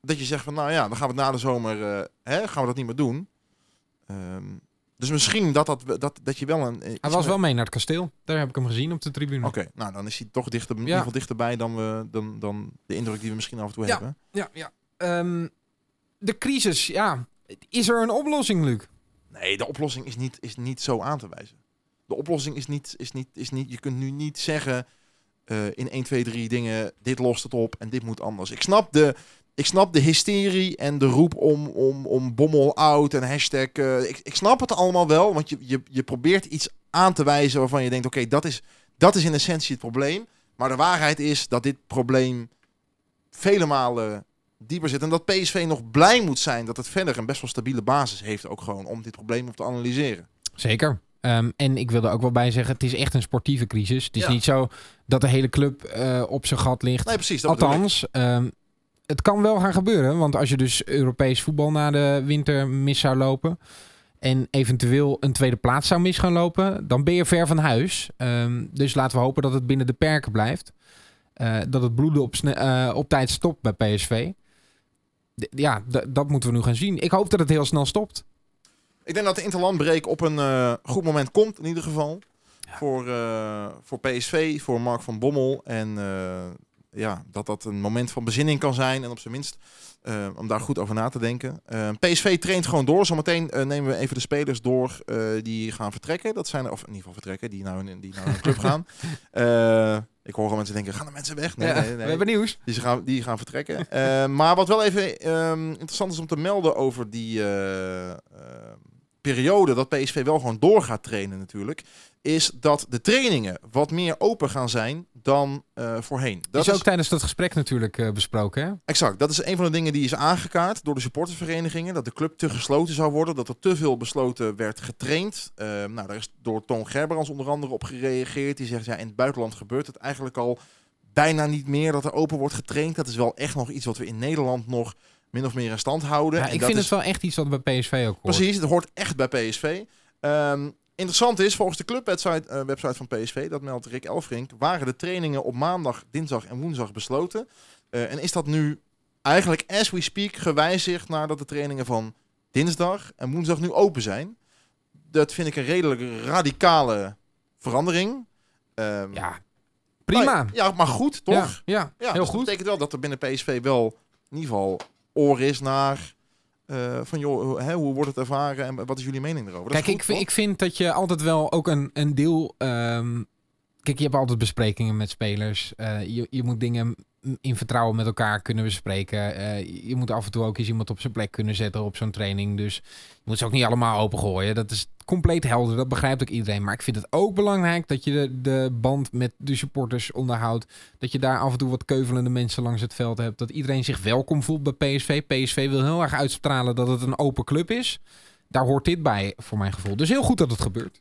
dat je zegt van, nou ja, dan gaan we het na de zomer, eh, hè, gaan we dat niet meer doen. Ehm, dus misschien dat, dat, dat, dat je wel een... eh, Hij was wel mee naar het kasteel. Daar heb ik hem gezien op de tribune. Oké, nou dan is hij toch dichter, in ieder Ja. geval dichterbij dan, we, dan, dan de indruk die we misschien af en toe Ja. hebben. Ja, ja. De crisis, ja. Is er een oplossing, Luc? Nee, de oplossing is niet, is niet zo aan te wijzen. De oplossing is niet, is niet, is niet je kunt nu niet zeggen eh, in 1, 2, 3 dingen, dit lost het op en dit moet anders. Ik snap de, ik snap de hysterie en de roep om, om, om bommel out en hashtag. eh, ik, ik snap het allemaal wel, want je, je, je probeert iets aan te wijzen waarvan je denkt, oké, dat, is, dat is in essentie het probleem. Maar de waarheid is dat dit probleem vele malen dieper zit. En dat PSV nog blij moet zijn dat het verder een best wel stabiele basis heeft ook gewoon om dit probleem op te analyseren. Zeker. Ehm, en ik wil er ook wel bij zeggen, het is echt een sportieve crisis. Het is Ja. niet zo dat de hele club eh, op zijn gat ligt. Nee, precies. Dat. Althans, ehm, het kan wel gaan gebeuren. Want als je dus Europees voetbal na de winter mis zou lopen... en eventueel een tweede plaats zou mis gaan lopen... dan ben je ver van huis. Ehm, dus laten we hopen dat het binnen de perken blijft. Eh, dat het bloeden op, eh, op tijd stopt bij PSV. Ja, dat moeten we nu gaan zien. Ik hoop dat het heel snel stopt. Ik denk dat de interlandbreek op een eh, goed moment komt, in ieder geval. Voor, eh, voor PSV, voor Mark van Bommel. En eh, ja, dat dat een moment van bezinning kan zijn. En op zijn minst om daar goed over na te denken. PSV traint gewoon door. Zometeen nemen we even de spelers door die gaan vertrekken. Dat zijn er, of in ieder geval vertrekken, die naar hun, die naar hun club [LAUGHS] gaan. Ik hoor gewoon mensen denken, gaan de mensen weg? Nee, Ja, nee, nee. We hebben nieuws. Die, gaan, die gaan vertrekken. [LAUGHS] Eh, maar wat wel even ehm, interessant is om te melden over die, eh, eh, periode dat PSV wel gewoon door gaat trainen natuurlijk, is dat de trainingen wat meer open gaan zijn dan eh, voorheen. Dat is ook tijdens dat gesprek natuurlijk eh, besproken, hè? Exact. Dat is een van de dingen die is aangekaart door de supportersverenigingen. Dat de club te gesloten zou worden. Dat er te veel besloten werd getraind. Uh, nou, daar is door Toon Gerberans onder andere op gereageerd. Die zegt, ja, in het buitenland gebeurt het eigenlijk al bijna niet meer dat er open wordt getraind. Dat is wel echt nog iets wat we in Nederland nog min of meer in stand houden. Ja, ik vind het wel echt iets wat bij PSV ook hoort. Precies, het hoort echt bij PSV. Um, interessant is, volgens de clubwebsite uh, website van PSV, dat meldt Rick Elfrink, waren de trainingen op maandag, dinsdag en woensdag besloten. Uh, en is dat nu eigenlijk, as we speak, gewijzigd nadat de trainingen van dinsdag en woensdag nu open zijn? Dat vind ik een redelijk radicale verandering. Um, ja, prima. ja, maar goed, toch? Ja, ja, heel dus goed. Dat betekent wel dat er binnen PSV wel in ieder geval oor is naar uh, van joh, hè, hoe wordt het ervaren en wat is jullie mening erover? Kijk, ik, vind, ik vind dat je altijd wel ook een, een deel. Um, kijk, je hebt altijd besprekingen met spelers. Uh, je, je moet dingen in vertrouwen met elkaar kunnen bespreken. Uh, je moet af en toe ook eens iemand op zijn plek kunnen zetten op zo'n training. Dus je moet ze ook niet allemaal opengooien. Dat is compleet helder. Dat begrijpt ook iedereen. Maar ik vind het ook belangrijk dat je de, de band met de supporters onderhoudt. Dat je daar af en toe wat keuvelende mensen langs het veld hebt. Dat iedereen zich welkom voelt bij PSV. PSV wil heel erg uitstralen dat het een open club is. Daar hoort dit bij, voor mijn gevoel. Dus heel goed dat het gebeurt.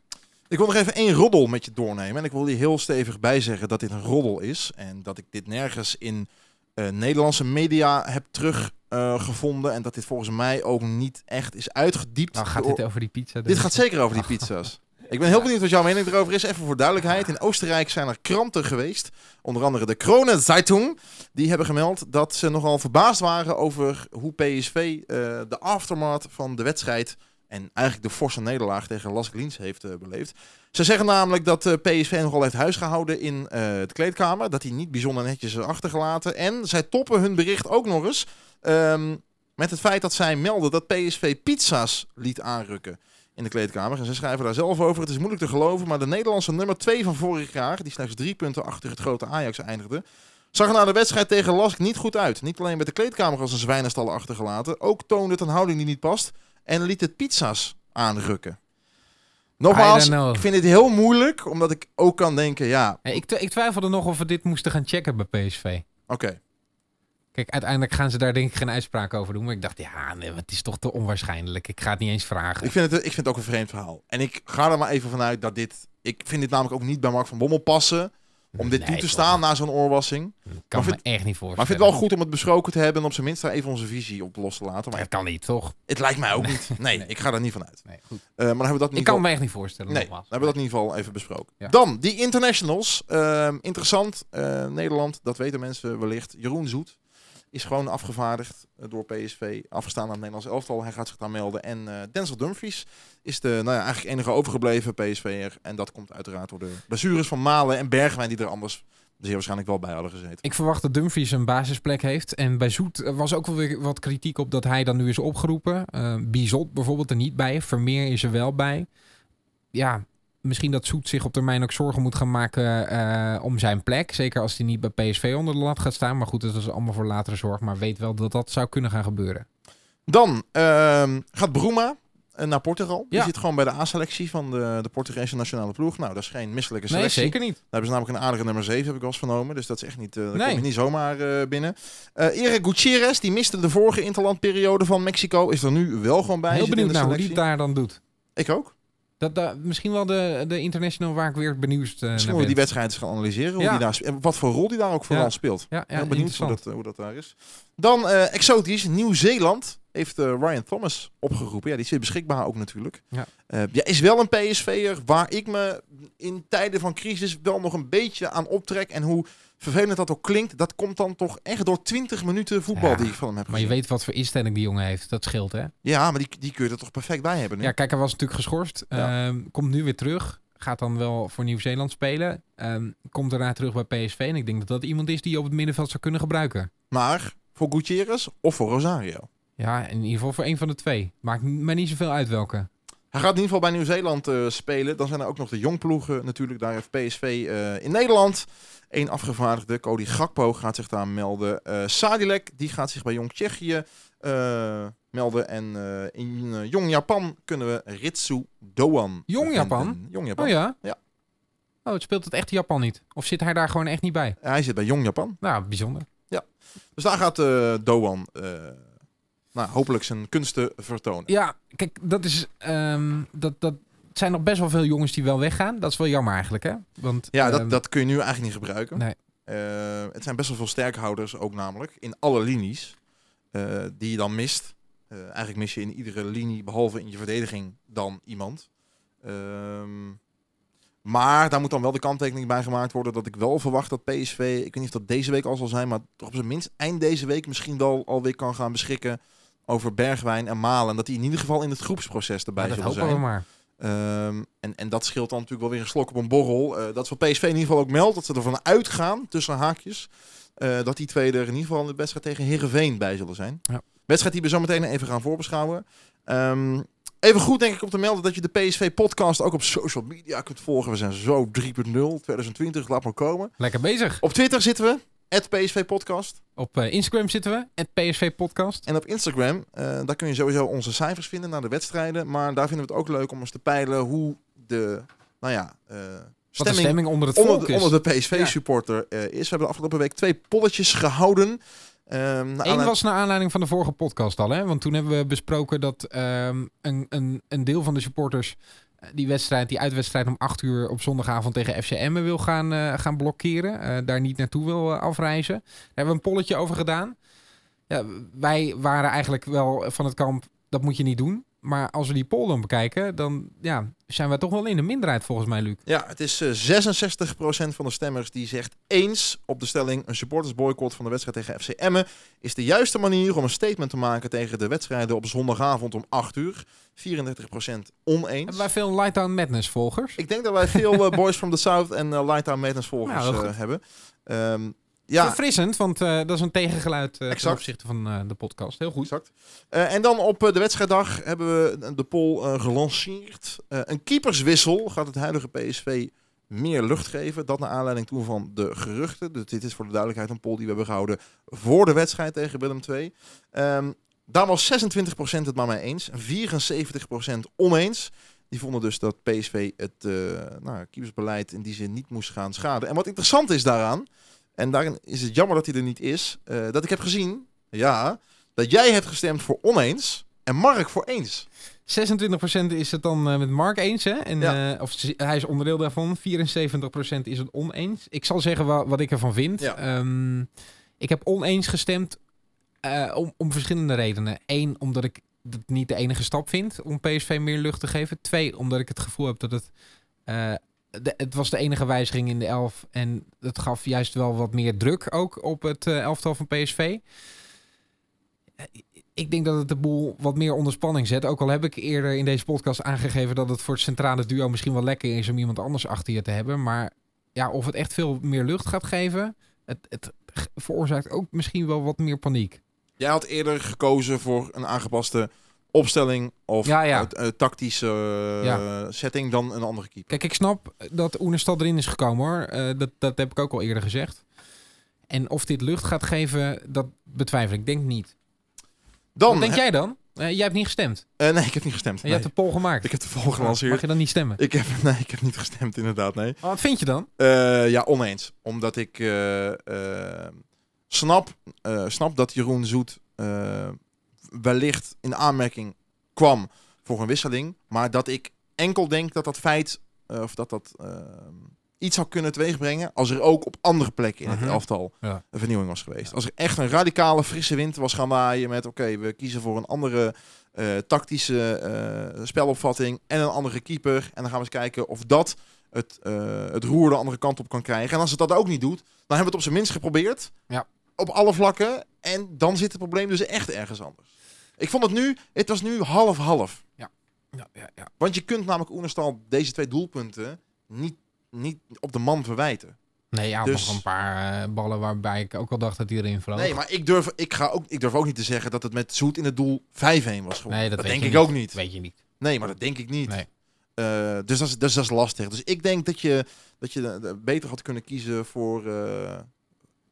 Ik wil nog even één roddel met je doornemen. En ik wil hier heel stevig bij zeggen dat dit een roddel is. En dat ik dit nergens in uh, Nederlandse media heb teruggevonden. Uh, en dat dit volgens mij ook niet echt is uitgediept. Nou, gaat dit over die pizza? Dit gaat zeker over die pizza's. Ik ben heel benieuwd wat jouw mening erover is. Even voor duidelijkheid. In Oostenrijk zijn er kranten geweest. Onder andere de Krone Zeitung. Die hebben gemeld dat ze nogal verbaasd waren over hoe PSV uh, de aftermath van de wedstrijd en eigenlijk de forse nederlaag tegen Las Glins heeft uh, beleefd. Ze zeggen namelijk dat uh, eh, PSV nogal heeft huisgehouden in uh, de kleedkamer. Dat hij niet bijzonder netjes is achtergelaten. En zij toppen hun bericht ook nog eens um, met het feit dat zij melden dat PSV pizza's liet aanrukken in de kleedkamer. En ze schrijven daar zelf over. Het is moeilijk te geloven, maar de Nederlandse nummer 2 van vorig jaar, die slechts drie punten achter het grote Ajax eindigde, zag na de wedstrijd tegen Lask niet goed uit. Niet alleen met de kleedkamer als een zwijnenstal achtergelaten, ook toonde het een houding die niet past en liet het pizza's aanrukken. Nogmaals, ik vind het heel moeilijk, omdat ik ook kan denken, ja... ik, ik twijfelde nog of we dit moesten gaan checken bij PSV. Oké. Kijk, uiteindelijk gaan ze daar denk ik geen uitspraak over doen. Maar ik dacht, ja, nee, het is toch te onwaarschijnlijk. Ik ga het niet eens vragen. Ik vind het, ik vind het ook een vreemd verhaal. En ik ga er maar even vanuit dat dit... Ik vind dit namelijk ook niet bij Mark van Bommel passen om dit toe te staan na zo'n oorwassing. kan me echt niet voorstellen. Maar ik vind het wel goed om het besproken te hebben en op zijn minst daar even onze visie op los te laten. Maar het kan niet, toch? Het lijkt mij ook niet. Nee, ik ga er niet van uit. Nee, goed. Uh, maar hebben we dat niet ik kan me echt niet voorstellen. Nee, dan hebben we dat in ieder geval even besproken. Dan, die internationals. Uh, interessant. Uh, Nederland, dat weten mensen wellicht. Jeroen Zoet is gewoon afgevaardigd eh, door PSV, afgestaan aan het Nederlands elftal. Hij gaat zich daar melden. En uh, Denzel Dumfries is de nou ja, eigenlijk enige overgebleven PSV'er. En dat komt uiteraard door de blessures van Malen en Bergwijn, die er anders zeer waarschijnlijk wel bij hadden gezeten. Ik verwacht dat Dumfries een basisplek heeft. En bij Zoet was ook wel weer wat kritiek op dat hij dan nu is opgeroepen. Uh, Bizot bijvoorbeeld er niet bij. Vermeer is er wel bij. Ja, misschien dat Zoet zich op termijn ook zorgen moet gaan maken uh, om zijn plek. Zeker als hij niet bij PSV onder de lat gaat staan. Maar goed, dat is allemaal voor latere zorg. Maar weet wel dat dat zou kunnen gaan gebeuren. Dan uh, gaat Bruma eh, naar Portugal. Die zit gewoon bij de A-selectie van de, de Portugese nationale ploeg. Nou, dat is geen misselijke selectie. Nee, zeker niet. Daar hebben ze namelijk een aardige nummer 7, heb ik wel eens vernomen. Dus dat is echt niet, uh, nee. kom niet zomaar uh, binnen. Uh, Eric Gutierrez, die miste de vorige interlandperiode van Mexico, is er nu wel gewoon bij. Heel benieuwd naar hoe die het daar dan doet. Ik ook. Dat, dat, misschien wel de, de international waar ik weer benieuwd uh, Misschien die wedstrijd eens gaan analyseren. Hoe die daar, wat voor rol die daar ook vooral speelt. Ja, Heel benieuwd hoe dat, hoe dat daar is. Dan uh, exotisch, Nieuw-Zeeland heeft uh, Ryan Thomas opgeroepen. Ja, die is beschikbaar ook natuurlijk. Ja. ja, is wel een PSV'er waar ik me in tijden van crisis wel nog een beetje aan optrek. En hoe vervelend dat ook klinkt, dat komt dan toch echt door 20 minuten voetbal die ik van hem heb Maar je weet wat voor instelling die jongen heeft. Dat scheelt, hè? Ja, maar die, die kun je er toch perfect bij hebben nu? Ja, kijk, hij was natuurlijk geschorst. Ehm, komt nu weer terug. Gaat dan wel voor Nieuw-Zeeland spelen. Um, komt daarna terug bij PSV. En ik denk dat dat iemand is die je op het middenveld zou kunnen gebruiken. Maar voor Gutierrez of voor Rosario? Ja, in ieder geval voor een van de twee. Maakt mij niet zoveel uit welke. Hij gaat in ieder geval bij Nieuw-Zeeland uh, spelen. Dan zijn er ook nog de jongploegen natuurlijk. Daar heeft PSV uh, eh, in Nederland één afgevaardigde. Cody Gakpo gaat zich daar melden. Uh, Sadilek, die gaat zich bij Jong Tsjechië melden. En eh, in eh, Jong Japan kunnen we Ritsu Doan Jong. Japan? Jong Japan. Oh ja? Ja. Oh, het speelt het echt Japan niet? Of zit hij daar gewoon echt niet bij? Hij zit bij Jong Japan. Nou, bijzonder. Dus daar gaat eh Doan eh, nou, hopelijk zijn kunsten vertonen. Ja, kijk, dat is... ehm, dat, dat zijn nog best wel veel jongens die wel weggaan. Dat is wel jammer eigenlijk, hè? Want, Ja, dat, ehm, dat kun je nu eigenlijk niet gebruiken. Nee. Eh, het zijn best wel veel sterkhouders ook namelijk. In alle linies. eh, die je dan mist. Eh, eigenlijk mis je in iedere linie, behalve in je verdediging, dan iemand. Ehm, maar daar moet dan wel de kanttekening bij gemaakt worden dat ik wel verwacht dat PSV, ik weet niet of dat deze week al zal zijn, maar toch op zijn minst eind deze week misschien wel alweer kan gaan beschikken over Bergwijn en Malen. En dat die in ieder geval in het groepsproces erbij ja, dat zullen zijn. maar. Ehm, en, en dat scheelt dan natuurlijk wel weer een slok op een borrel. Eh, dat is wat PSV in ieder geval ook meldt. Dat ze ervan uitgaan, tussen haakjes, eh, dat die twee er in ieder geval in de wedstrijd tegen Heerenveen bij zullen zijn. Ja. Wedstrijd die we zo meteen even gaan voorbeschouwen. Ehm, even goed denk ik om te melden dat je de PSV-podcast ook op social media kunt volgen. We zijn zo 3.0, 2020, laat maar komen. Lekker bezig. Op Twitter zitten we, PSV-podcast. Op eh, Instagram zitten we. Het PSV Podcast. En op Instagram, eh, daar kun je sowieso onze cijfers vinden naar de wedstrijden. Maar daar vinden we het ook leuk om eens te peilen hoe de, nou ja, Wat de stemming stemming onder het volk onder de, is. onder de PSV-supporter eh, is. We hebben de afgelopen week twee polletjes gehouden. Naar Eén was naar aanleiding van de vorige podcast al, hè? Want toen hebben we besproken dat ehm, een, een, een deel van de supporters die wedstrijd, die uitwedstrijd om 8 uur op zondagavond tegen FC Emmen wil gaan, eh, gaan blokkeren. eh, daar niet naartoe wil eh, afreizen. Daar hebben we een polletje over gedaan. Ja, wij waren eigenlijk wel van het kamp, dat moet je niet doen. Maar als we die poll dan bekijken, dan ja, zijn we toch wel in de minderheid volgens mij, Luc. Ja, het is eh 66% van de stemmers die zegt eens op de stelling... een supportersboycott van de wedstrijd tegen FC Emmen... is de juiste manier om een statement te maken tegen de wedstrijden op zondagavond om 8 uur. 34% oneens. Hebben wij veel Lightdown Madness volgers? Ik denk dat wij veel eh, Boys from the South en uh, Light Town Madness volgers eh, hebben. Ehm, ja, Verfrissend, want eh, dat is een tegengeluid eh ten opzichte van eh, de podcast. Heel goed. Exact. En dan op de wedstrijddag hebben we de poll gelanceerd. Een keeperswissel gaat het huidige PSV meer lucht geven. Dat naar aanleiding toen van de geruchten. Dus dit is voor de duidelijkheid een poll die we hebben gehouden voor de wedstrijd tegen Willem II. Ehm, daar was 26% het maar mee eens. En 74% oneens. Die vonden dus dat PSV het eh nou, keepersbeleid in die zin niet moest gaan schaden. En wat interessant is daaraan, en daarin is het jammer dat hij er niet is, eh, dat ik heb gezien, ja, dat jij hebt gestemd voor oneens en Mark voor eens. 26% is het dan eh, met Mark eens, hè? En, Ja. eh, of hij is onderdeel daarvan. 74% is het oneens. Ik zal zeggen wa- wat ik ervan vind. Ja. Ehm, ik heb oneens gestemd om, om verschillende redenen. Eén, omdat ik het niet de enige stap vind om PSV meer lucht te geven. Twee, omdat ik het gevoel heb dat het... het was de enige wijziging in de elf. En het gaf juist wel wat meer druk ook op het eh, elftal van PSV. Eh, Ik denk dat het de boel wat meer onder spanning zet. Ook al heb ik eerder in deze podcast aangegeven dat het voor het centrale duo misschien wel lekker is om iemand anders achter je te hebben. Maar ja, of het echt veel meer lucht gaat geven, het, het veroorzaakt ook misschien wel wat meer paniek. Jij had eerder gekozen voor een aangepaste opstelling of Ja, ja. tactische eh, Ja. setting dan een andere keeper. Kijk, ik snap dat Oenerstad erin is gekomen hoor. Eh, dat, dat heb ik ook al eerder gezegd. En of dit lucht gaat geven, dat betwijfel ik. Denk niet. Dan, Wat denk jij dan? Eh, jij hebt niet gestemd. nee, ik heb niet gestemd. Je Nee. hebt de poll gemaakt. Ik heb de Mag gelanceerd. je dan niet stemmen? Ik heb, [LAUGHS] nee, ik heb niet gestemd inderdaad, nee. Maar wat vind je dan? Ja, oneens. Omdat ik snap, snap dat Jeroen Zoet wellicht in aanmerking kwam voor een wisseling. Maar dat ik enkel denk dat dat feit, eh, of dat dat eh, iets zou kunnen teweegbrengen als er ook op andere plekken in het Mhm. elftal Ja. een vernieuwing was geweest. Als er echt een radicale frisse wind was gaan waaien met oké, we kiezen voor een andere eh, tactische eh, spelopvatting en een andere keeper. En dan gaan we eens kijken of dat het, het roer de andere kant op kan krijgen. En als het dat ook niet doet, dan hebben we het op zijn minst geprobeerd. Ja. Op alle vlakken. En dan zit het probleem dus echt ergens anders. Ik vond het nu, het was nu half-half. Ja, ja, ja. Want je kunt namelijk Oenerstal deze twee doelpunten niet, niet op de man verwijten. Nee, ja, Dus- nog een paar eh, ballen waarbij ik ook al dacht dat hij erin vloog. Nee, maar ik durf, ik, ga ook, ik durf ook niet te zeggen dat het met Zoet in het doel 5-1 was geworden. Nee, dat, denk ik niet. ook niet. Weet je niet. Nee, maar dat denk ik niet. Nee. Eh, dus, dat is, dus dat is lastig. Dus ik denk dat je, dat je beter had kunnen kiezen voor, eh,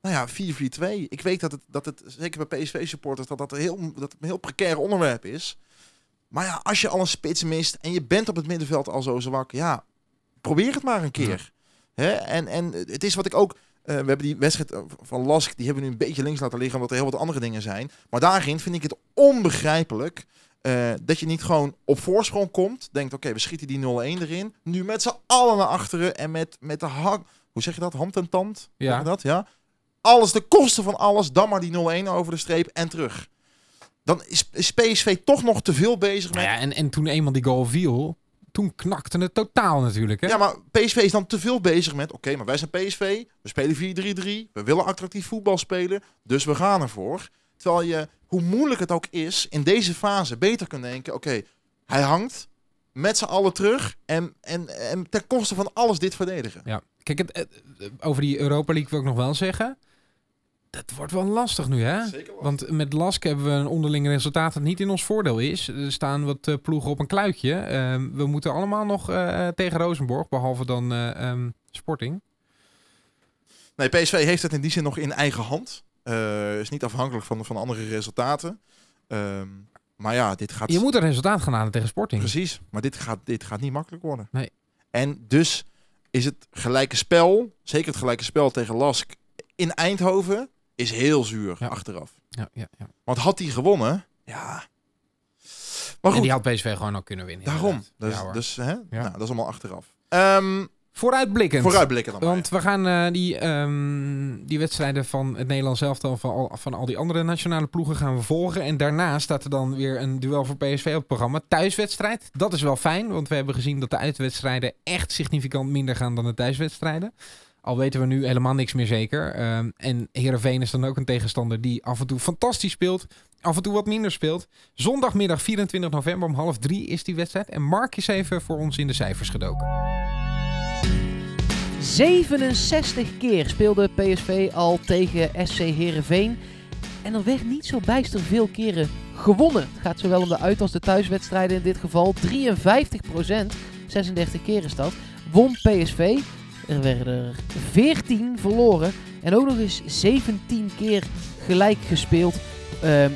nou ja, 4-4-2. Ik weet dat het, dat het zeker bij PSV-supporters, dat dat, een heel, dat een heel precair onderwerp is. Maar ja, als je al een spits mist en je bent op het middenveld al zo zwak, ja, probeer het maar een keer. Hè? En, en het is wat ik ook... eh, we hebben die wedstrijd eh, van Lask, die hebben we nu een beetje links laten liggen, omdat er heel wat andere dingen zijn. Maar daarin vind ik het onbegrijpelijk eh, dat je niet gewoon op voorsprong komt. Denkt, oké, we schieten die 0-1 erin. Nu met z'n allen naar achteren en met, met de hak... Hoe zeg je dat? Hand en tand? Ja. Dat? Ja. Alles, de kosten van alles, dan maar die 0-1 over de streep en terug. Dan is, is PSV toch nog te veel bezig met... Nou ja, en, en toen eenmaal die goal viel, toen knakte het totaal natuurlijk. Hè? Ja, maar PSV is dan te veel bezig met... Oké, maar wij zijn PSV. We spelen 4-3-3. We willen attractief voetbal spelen. Dus we gaan ervoor. Terwijl je, hoe moeilijk het ook is, in deze fase beter kunt denken... Oké, hij hangt met z'n allen terug. En, en, en ten koste van alles dit verdedigen. Ja. Kijk, het, het- over die Europa League wil ik nog wel zeggen. Dat wordt wel lastig nu, hè? Zeker wel. Want met Lask hebben we een onderling resultaat dat niet in ons voordeel is. Er staan wat eh, ploegen op een kluitje. Ehm, we moeten allemaal nog eh, tegen Rosenborg, behalve dan eh, ehm, Sporting. Nee, PSV heeft het in die zin nog in eigen hand. Eh, is niet afhankelijk van, van andere resultaten. Ehm, maar ja, dit gaat... Je moet een resultaat gaan halen tegen Sporting. Precies, maar dit gaat, dit gaat niet makkelijk worden. Nee. En dus is het gelijke spel, zeker het gelijke spel tegen Lask in Eindhoven, is heel zuur Ja. achteraf. Ja, ja, ja. Want had hij gewonnen, ja. Maar En goed, die had PSV gewoon al kunnen winnen. daarom. Dus, Ja, dus hè? Nou, dat is allemaal achteraf. Ehm, Vooruitblikkend. vooruitblikken dan maar. Want we gaan eh, die, ehm, die wedstrijden van het Nederlands elftal van al, van al die andere nationale ploegen gaan we volgen. En daarna staat er dan weer een duel voor PSV op het programma. Thuiswedstrijd. Dat is wel fijn, want we hebben gezien dat de uitwedstrijden echt significant minder gaan dan de thuiswedstrijden. Al weten we nu helemaal niks meer zeker. Ehm, en Heerenveen is dan ook een tegenstander die af en toe fantastisch speelt. Af en toe wat minder speelt. Zondagmiddag 24 november om half drie is die wedstrijd. En Mark is even voor ons in de cijfers gedoken. 67 keer speelde PSV al tegen SC Heerenveen. En er werd niet zo bijster veel keren gewonnen. Het gaat zowel om de uit- als de thuiswedstrijden in dit geval. 53%, 36 keer is dat, won PSV. Er werden er 14 verloren. En ook nog eens 17 keer gelijk gespeeld. Ehm,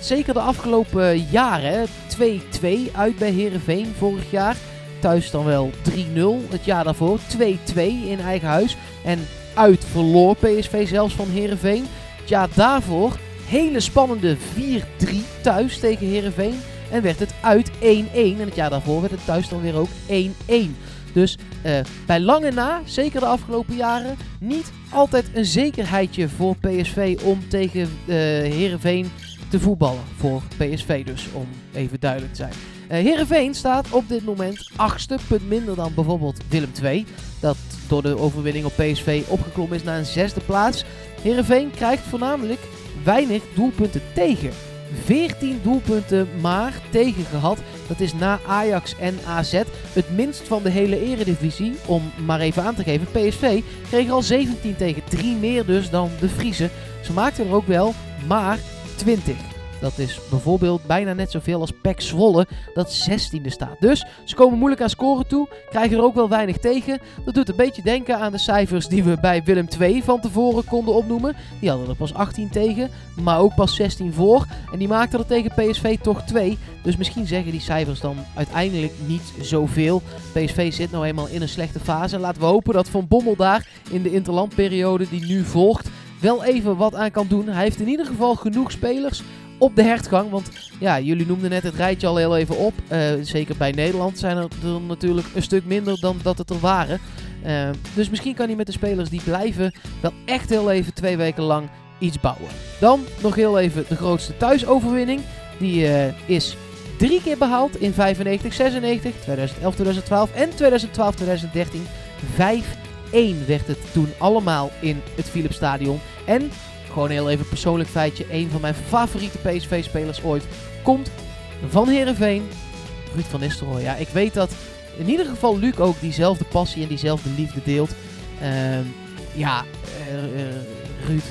zeker de afgelopen jaren. hè. 2-2 uit bij Heerenveen vorig jaar. Thuis dan wel 3-0 het jaar daarvoor. 2-2 in eigen huis. En uit verloor PSV zelfs van Heerenveen. Het jaar daarvoor hele spannende 4-3 thuis tegen Heerenveen. En werd het uit 1-1. En het jaar daarvoor werd het thuis dan weer ook 1-1. Dus eh, bij lange na, zeker de afgelopen jaren, niet altijd een zekerheidje voor PSV om tegen eh Heerenveen te voetballen. Voor PSV dus, om even duidelijk te zijn. Eh Heerenveen staat op dit moment achtste, punt minder dan bijvoorbeeld Willem II. Dat door de overwinning op PSV opgeklommen is naar een zesde plaats. Heerenveen krijgt voornamelijk weinig doelpunten tegen. 14 doelpunten maar tegen gehad. Dat is na Ajax en AZ het minst van de hele eredivisie. Om maar even aan te geven, PSV kreeg al 17 tegen. 3 meer dus dan de Friese. Ze maakten er ook wel maar 20. Dat is bijvoorbeeld bijna net zoveel als PEC Zwolle, dat 16e staat. Dus ze komen moeilijk aan scoren toe, krijgen er ook wel weinig tegen. Dat doet een beetje denken aan de cijfers die we bij Willem II van tevoren konden opnoemen. Die hadden er pas 18 tegen, maar ook pas 16 voor. En die maakten er tegen PSV toch 2. Dus misschien zeggen die cijfers dan uiteindelijk niet zoveel. PSV zit nou eenmaal in een slechte fase. Laten we hopen dat Van Bommel daar in de interlandperiode die nu volgt wel even wat aan kan doen. Hij heeft in ieder geval genoeg spelers op de hertgang. Want ja, jullie noemden net het rijtje al heel even op. Eh, zeker bij Nederland zijn er, natuurlijk een stuk minder dan dat het er waren. Eh, dus misschien kan hij met de spelers die blijven wel echt heel even twee weken lang iets bouwen. Dan nog heel even de grootste thuisoverwinning. Die eh, is drie keer behaald in 95, 96, 2011, 2012 en 2012, 2013. 5-1 werd het toen allemaal in het Philipsstadion. En gewoon heel even persoonlijk feitje. Een van mijn favoriete PSV-spelers ooit komt van Herenveen. Ruud van Nistelrooy. Ja, ik weet dat in ieder geval Luc ook diezelfde passie en diezelfde liefde deelt. Ehm, ja, eh, eh, Ruud.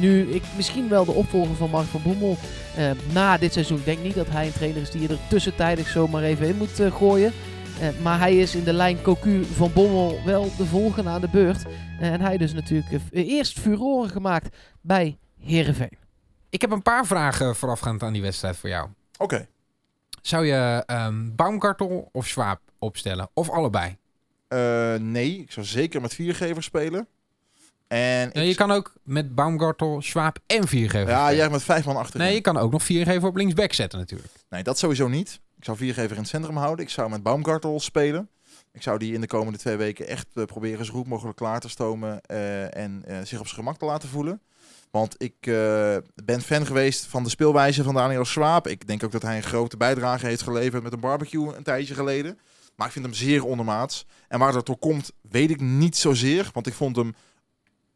Nu, ik, misschien wel de opvolger van Mark van Bommel eh, na dit seizoen. Ik denk niet dat hij een trainer is die je er tussentijdig zomaar even in moet gooien. Maar hij is in de lijn Cocu van Bommel wel de volgende aan de beurt. En hij dus natuurlijk eerst furoren gemaakt bij Heerenveen. Ik heb een paar vragen voorafgaand aan die wedstrijd voor jou. Oké. Zou je ehm Baumgartel of Schwab opstellen? Of allebei? Eh, nee, ik zou zeker met viergevers spelen. En je kan ook met Baumgartel, Schwab en viergever. ja, spelen. jij met vijf man achterin. Nee, je kan ook nog viergever op linksback zetten natuurlijk. Nee, dat sowieso niet. Ik zou viergever in het centrum houden. Ik zou met Baumgartel spelen. Ik zou die in de komende twee weken echt eh, proberen zo goed mogelijk klaar te stomen eh, en eh, zich op zijn gemak te laten voelen. Want ik eh, ben fan geweest van de speelwijze van Daniel Schwab. Ik denk ook dat hij een grote bijdrage heeft geleverd met een barbecue een tijdje geleden. Maar ik vind hem zeer ondermaats. En waar dat door komt, weet ik niet zozeer. Want ik vond hem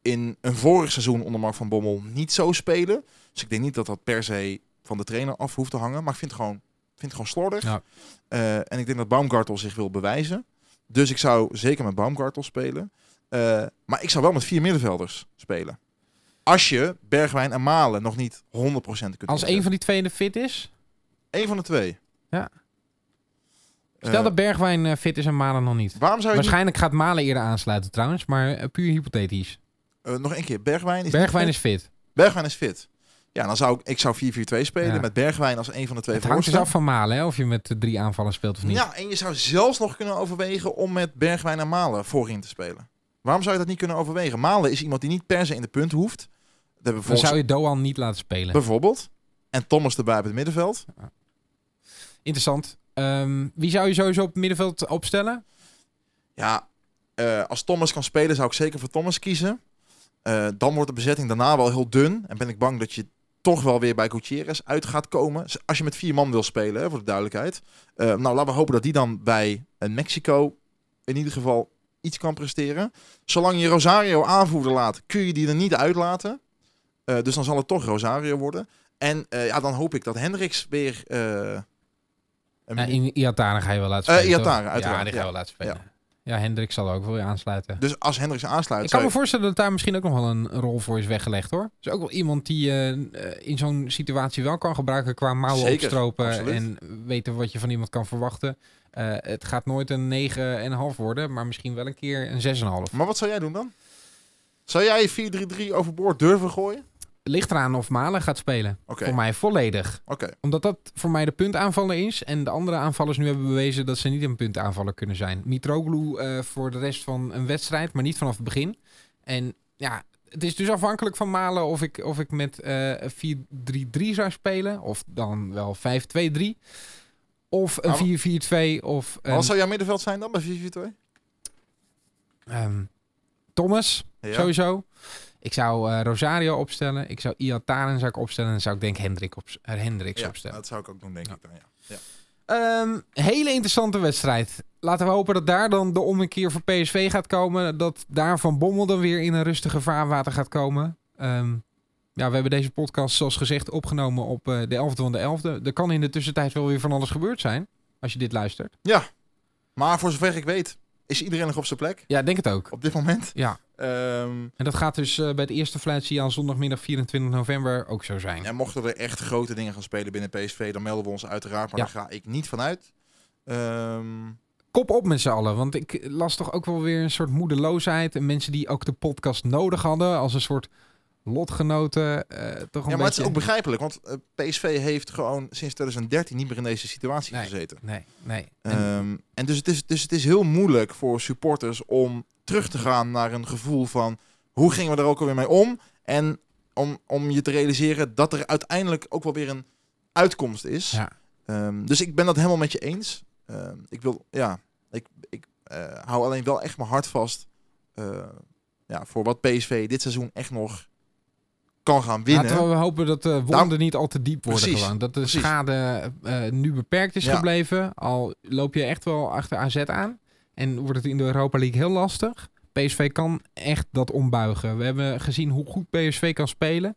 in een vorig seizoen onder Mark van Bommel niet zo spelen. Dus ik denk niet dat dat per se van de trainer af hoeft te hangen. Maar ik vind het gewoon, vind het gewoon slordig. Ja. Eh, en ik denk dat Baumgartel zich wil bewijzen. Dus ik zou zeker met Baumgartel spelen. Eh, maar ik zou wel met vier middenvelders spelen. Als je Bergwijn en Malen nog niet 100% kunt Als een van die twee in de fit is. Eén van de twee. Ja. Stel Eh, dat Bergwijn eh, fit is en Malen nog niet. waarom zou je niet- Waarschijnlijk gaat Malen eerder aansluiten trouwens, maar eh, puur hypothetisch. nog één keer, Bergwijn is Bergwijn niet is fit? fit. Bergwijn is fit. Ja, dan zou ik, ik zou 4-4-2 spelen Ja. met Bergwijn als een van de twee Het hangt dus af van Malen, hè, of je met de drie aanvallen speelt of niet. Ja, en je zou zelfs nog kunnen overwegen om met Bergwijn en Malen voorin te spelen. Waarom zou je dat niet kunnen overwegen? Malen is iemand die niet per se in de punt hoeft. Hebben Dan zou je Doan niet laten spelen. Bijvoorbeeld. En Thomas erbij op het middenveld. Interessant. Ehm, wie zou je sowieso op het middenveld opstellen? Ja, eh, als Thomas kan spelen zou ik zeker voor Thomas kiezen. Eh, dan wordt de bezetting daarna wel heel dun. En ben ik bang dat je toch wel weer bij Gutierrez uit gaat komen. Als je met vier man wil spelen, hè, voor de duidelijkheid. Eh, nou, laten we hopen dat die dan bij een Mexico in ieder geval iets kan presteren. Zolang je Rosario aanvoerder laat, kun je die er niet uitlaten. Eh, dus dan zal het toch Rosario worden. En eh, ja, dan hoop ik dat Hendricks weer... eh, Ja, minuut- in Iataren ga je wel laten Eh, spelen. Iataren, uiteraard, Ja, die ga je ja. wel laten spelen. Ja, Hendrik zal ook wel weer aansluiten. Dus als Hendricks aansluit... Ik kan me voorstellen dat daar misschien ook nog wel een rol voor is weggelegd hoor. Dus ook wel iemand die eh, eh, in zo'n situatie wel kan gebruiken qua mouwen Zeker, opstropen absoluut. en weten wat je van iemand kan verwachten. Eh, het gaat nooit een 9,5 worden, maar misschien wel een keer een 6,5. Maar wat zou jij doen dan? Zou jij 4-3-3 overboord durven gooien? Ligt eraan of Malen gaat spelen. Oké, Voor mij volledig. oké. Omdat dat voor mij de puntaanvaller is. En de andere aanvallers nu hebben bewezen dat ze niet een puntaanvaller kunnen zijn. Mitroglou eh, voor de rest van een wedstrijd, maar niet vanaf het begin. En ja, het is dus afhankelijk van Malen of ik, of ik met eh 4-3-3 zou spelen. Of dan wel 5-2-3. Of een Maar- 4-4-2 of een, Wat zou jouw middenveld zijn dan bij 4-4-2? ehm, Thomas, Ja. sowieso. Ik zou eh, Rosario opstellen. Ik zou Iataren zou ik opstellen. En dan zou ik denk Hendrik op, eh, Hendricks Ja, opstellen. dat zou ik ook doen, denk ik dan, ja. ja. Ehm, hele interessante wedstrijd. Laten we hopen dat daar dan de ommekeer voor PSV gaat komen. Dat daar Van Bommel dan weer in een rustige vaarwater gaat komen. Ehm, ja, we hebben deze podcast zoals gezegd opgenomen op eh, de 11e van de 11e. Er kan in de tussentijd wel weer van alles gebeurd zijn. Als je dit luistert. Maar voor zover ik weet, is iedereen nog op zijn plek Ja, denk het ook. op dit moment. Ja. Ehm, En dat gaat dus eh, bij het eerste fluitje aan zondagmiddag 24 november ook zo zijn. en mochten er echt grote dingen gaan spelen binnen PSV, dan melden we ons uiteraard. Maar Ja. daar ga ik niet vanuit. Ehm Kop op met z'n allen. Want ik las toch ook wel weer een soort moedeloosheid. En mensen die ook de podcast nodig hadden. Als een soort lotgenoten. eh, toch een ja, maar beetje... het is ook begrijpelijk, want eh, PSV heeft gewoon sinds 2013 niet meer in deze situatie Nee. gezeten. Nee, nee. En- Ehm, en dus het, is, dus het is heel moeilijk voor supporters om terug te gaan naar een gevoel van hoe gingen we er ook alweer mee om? En om, om je te realiseren dat er uiteindelijk ook wel weer een uitkomst is. ja. Ehm, dus ik ben dat helemaal met je eens. Ehm, ik wil, ja, ik, ik eh, hou alleen wel echt mijn hart vast ja, voor wat PSV dit seizoen echt nog kan gaan winnen. Laten we hopen dat de wonden Nou, niet al te diep worden precies, gewoon. Dat de precies. schade eh, nu beperkt is Ja. gebleven. Al loop je echt wel achter AZ aan. En wordt het in de Europa League heel lastig. PSV kan echt dat ombuigen. We hebben gezien hoe goed PSV kan spelen.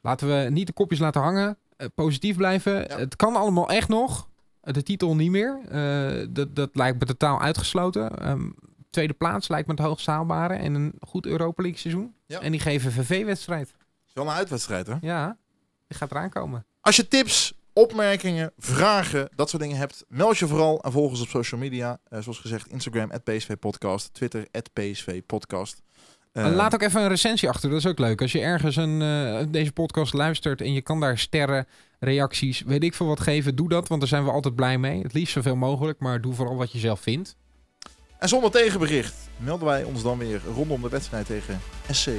Laten we niet de kopjes laten hangen. eh, positief blijven. Ja. Het kan allemaal echt nog. De titel niet meer. Eh, dat, dat lijkt me totaal uitgesloten. Ehm, tweede plaats lijkt me het hoogst haalbare. En een goed Europa League seizoen. Ja. En die geven VV-wedstrijd. Het is wel een uitwedstrijd, hè? Ja, die gaat eraan komen. Als je tips opmerkingen, vragen, dat soort dingen hebt, meld je vooral en volg ons op social media. Eh, zoals gezegd, Instagram, PSV Podcast, Twitter, PSV Podcast. En Laat ook even een recensie achter, dat is ook leuk. Als je ergens een, eh, deze podcast luistert en je kan daar sterren, reacties, weet ik veel wat geven, doe dat, want daar zijn we altijd blij mee. Het liefst zoveel mogelijk, maar doe vooral wat je zelf vindt. En zonder tegenbericht melden wij ons dan weer rondom de wedstrijd tegen SC.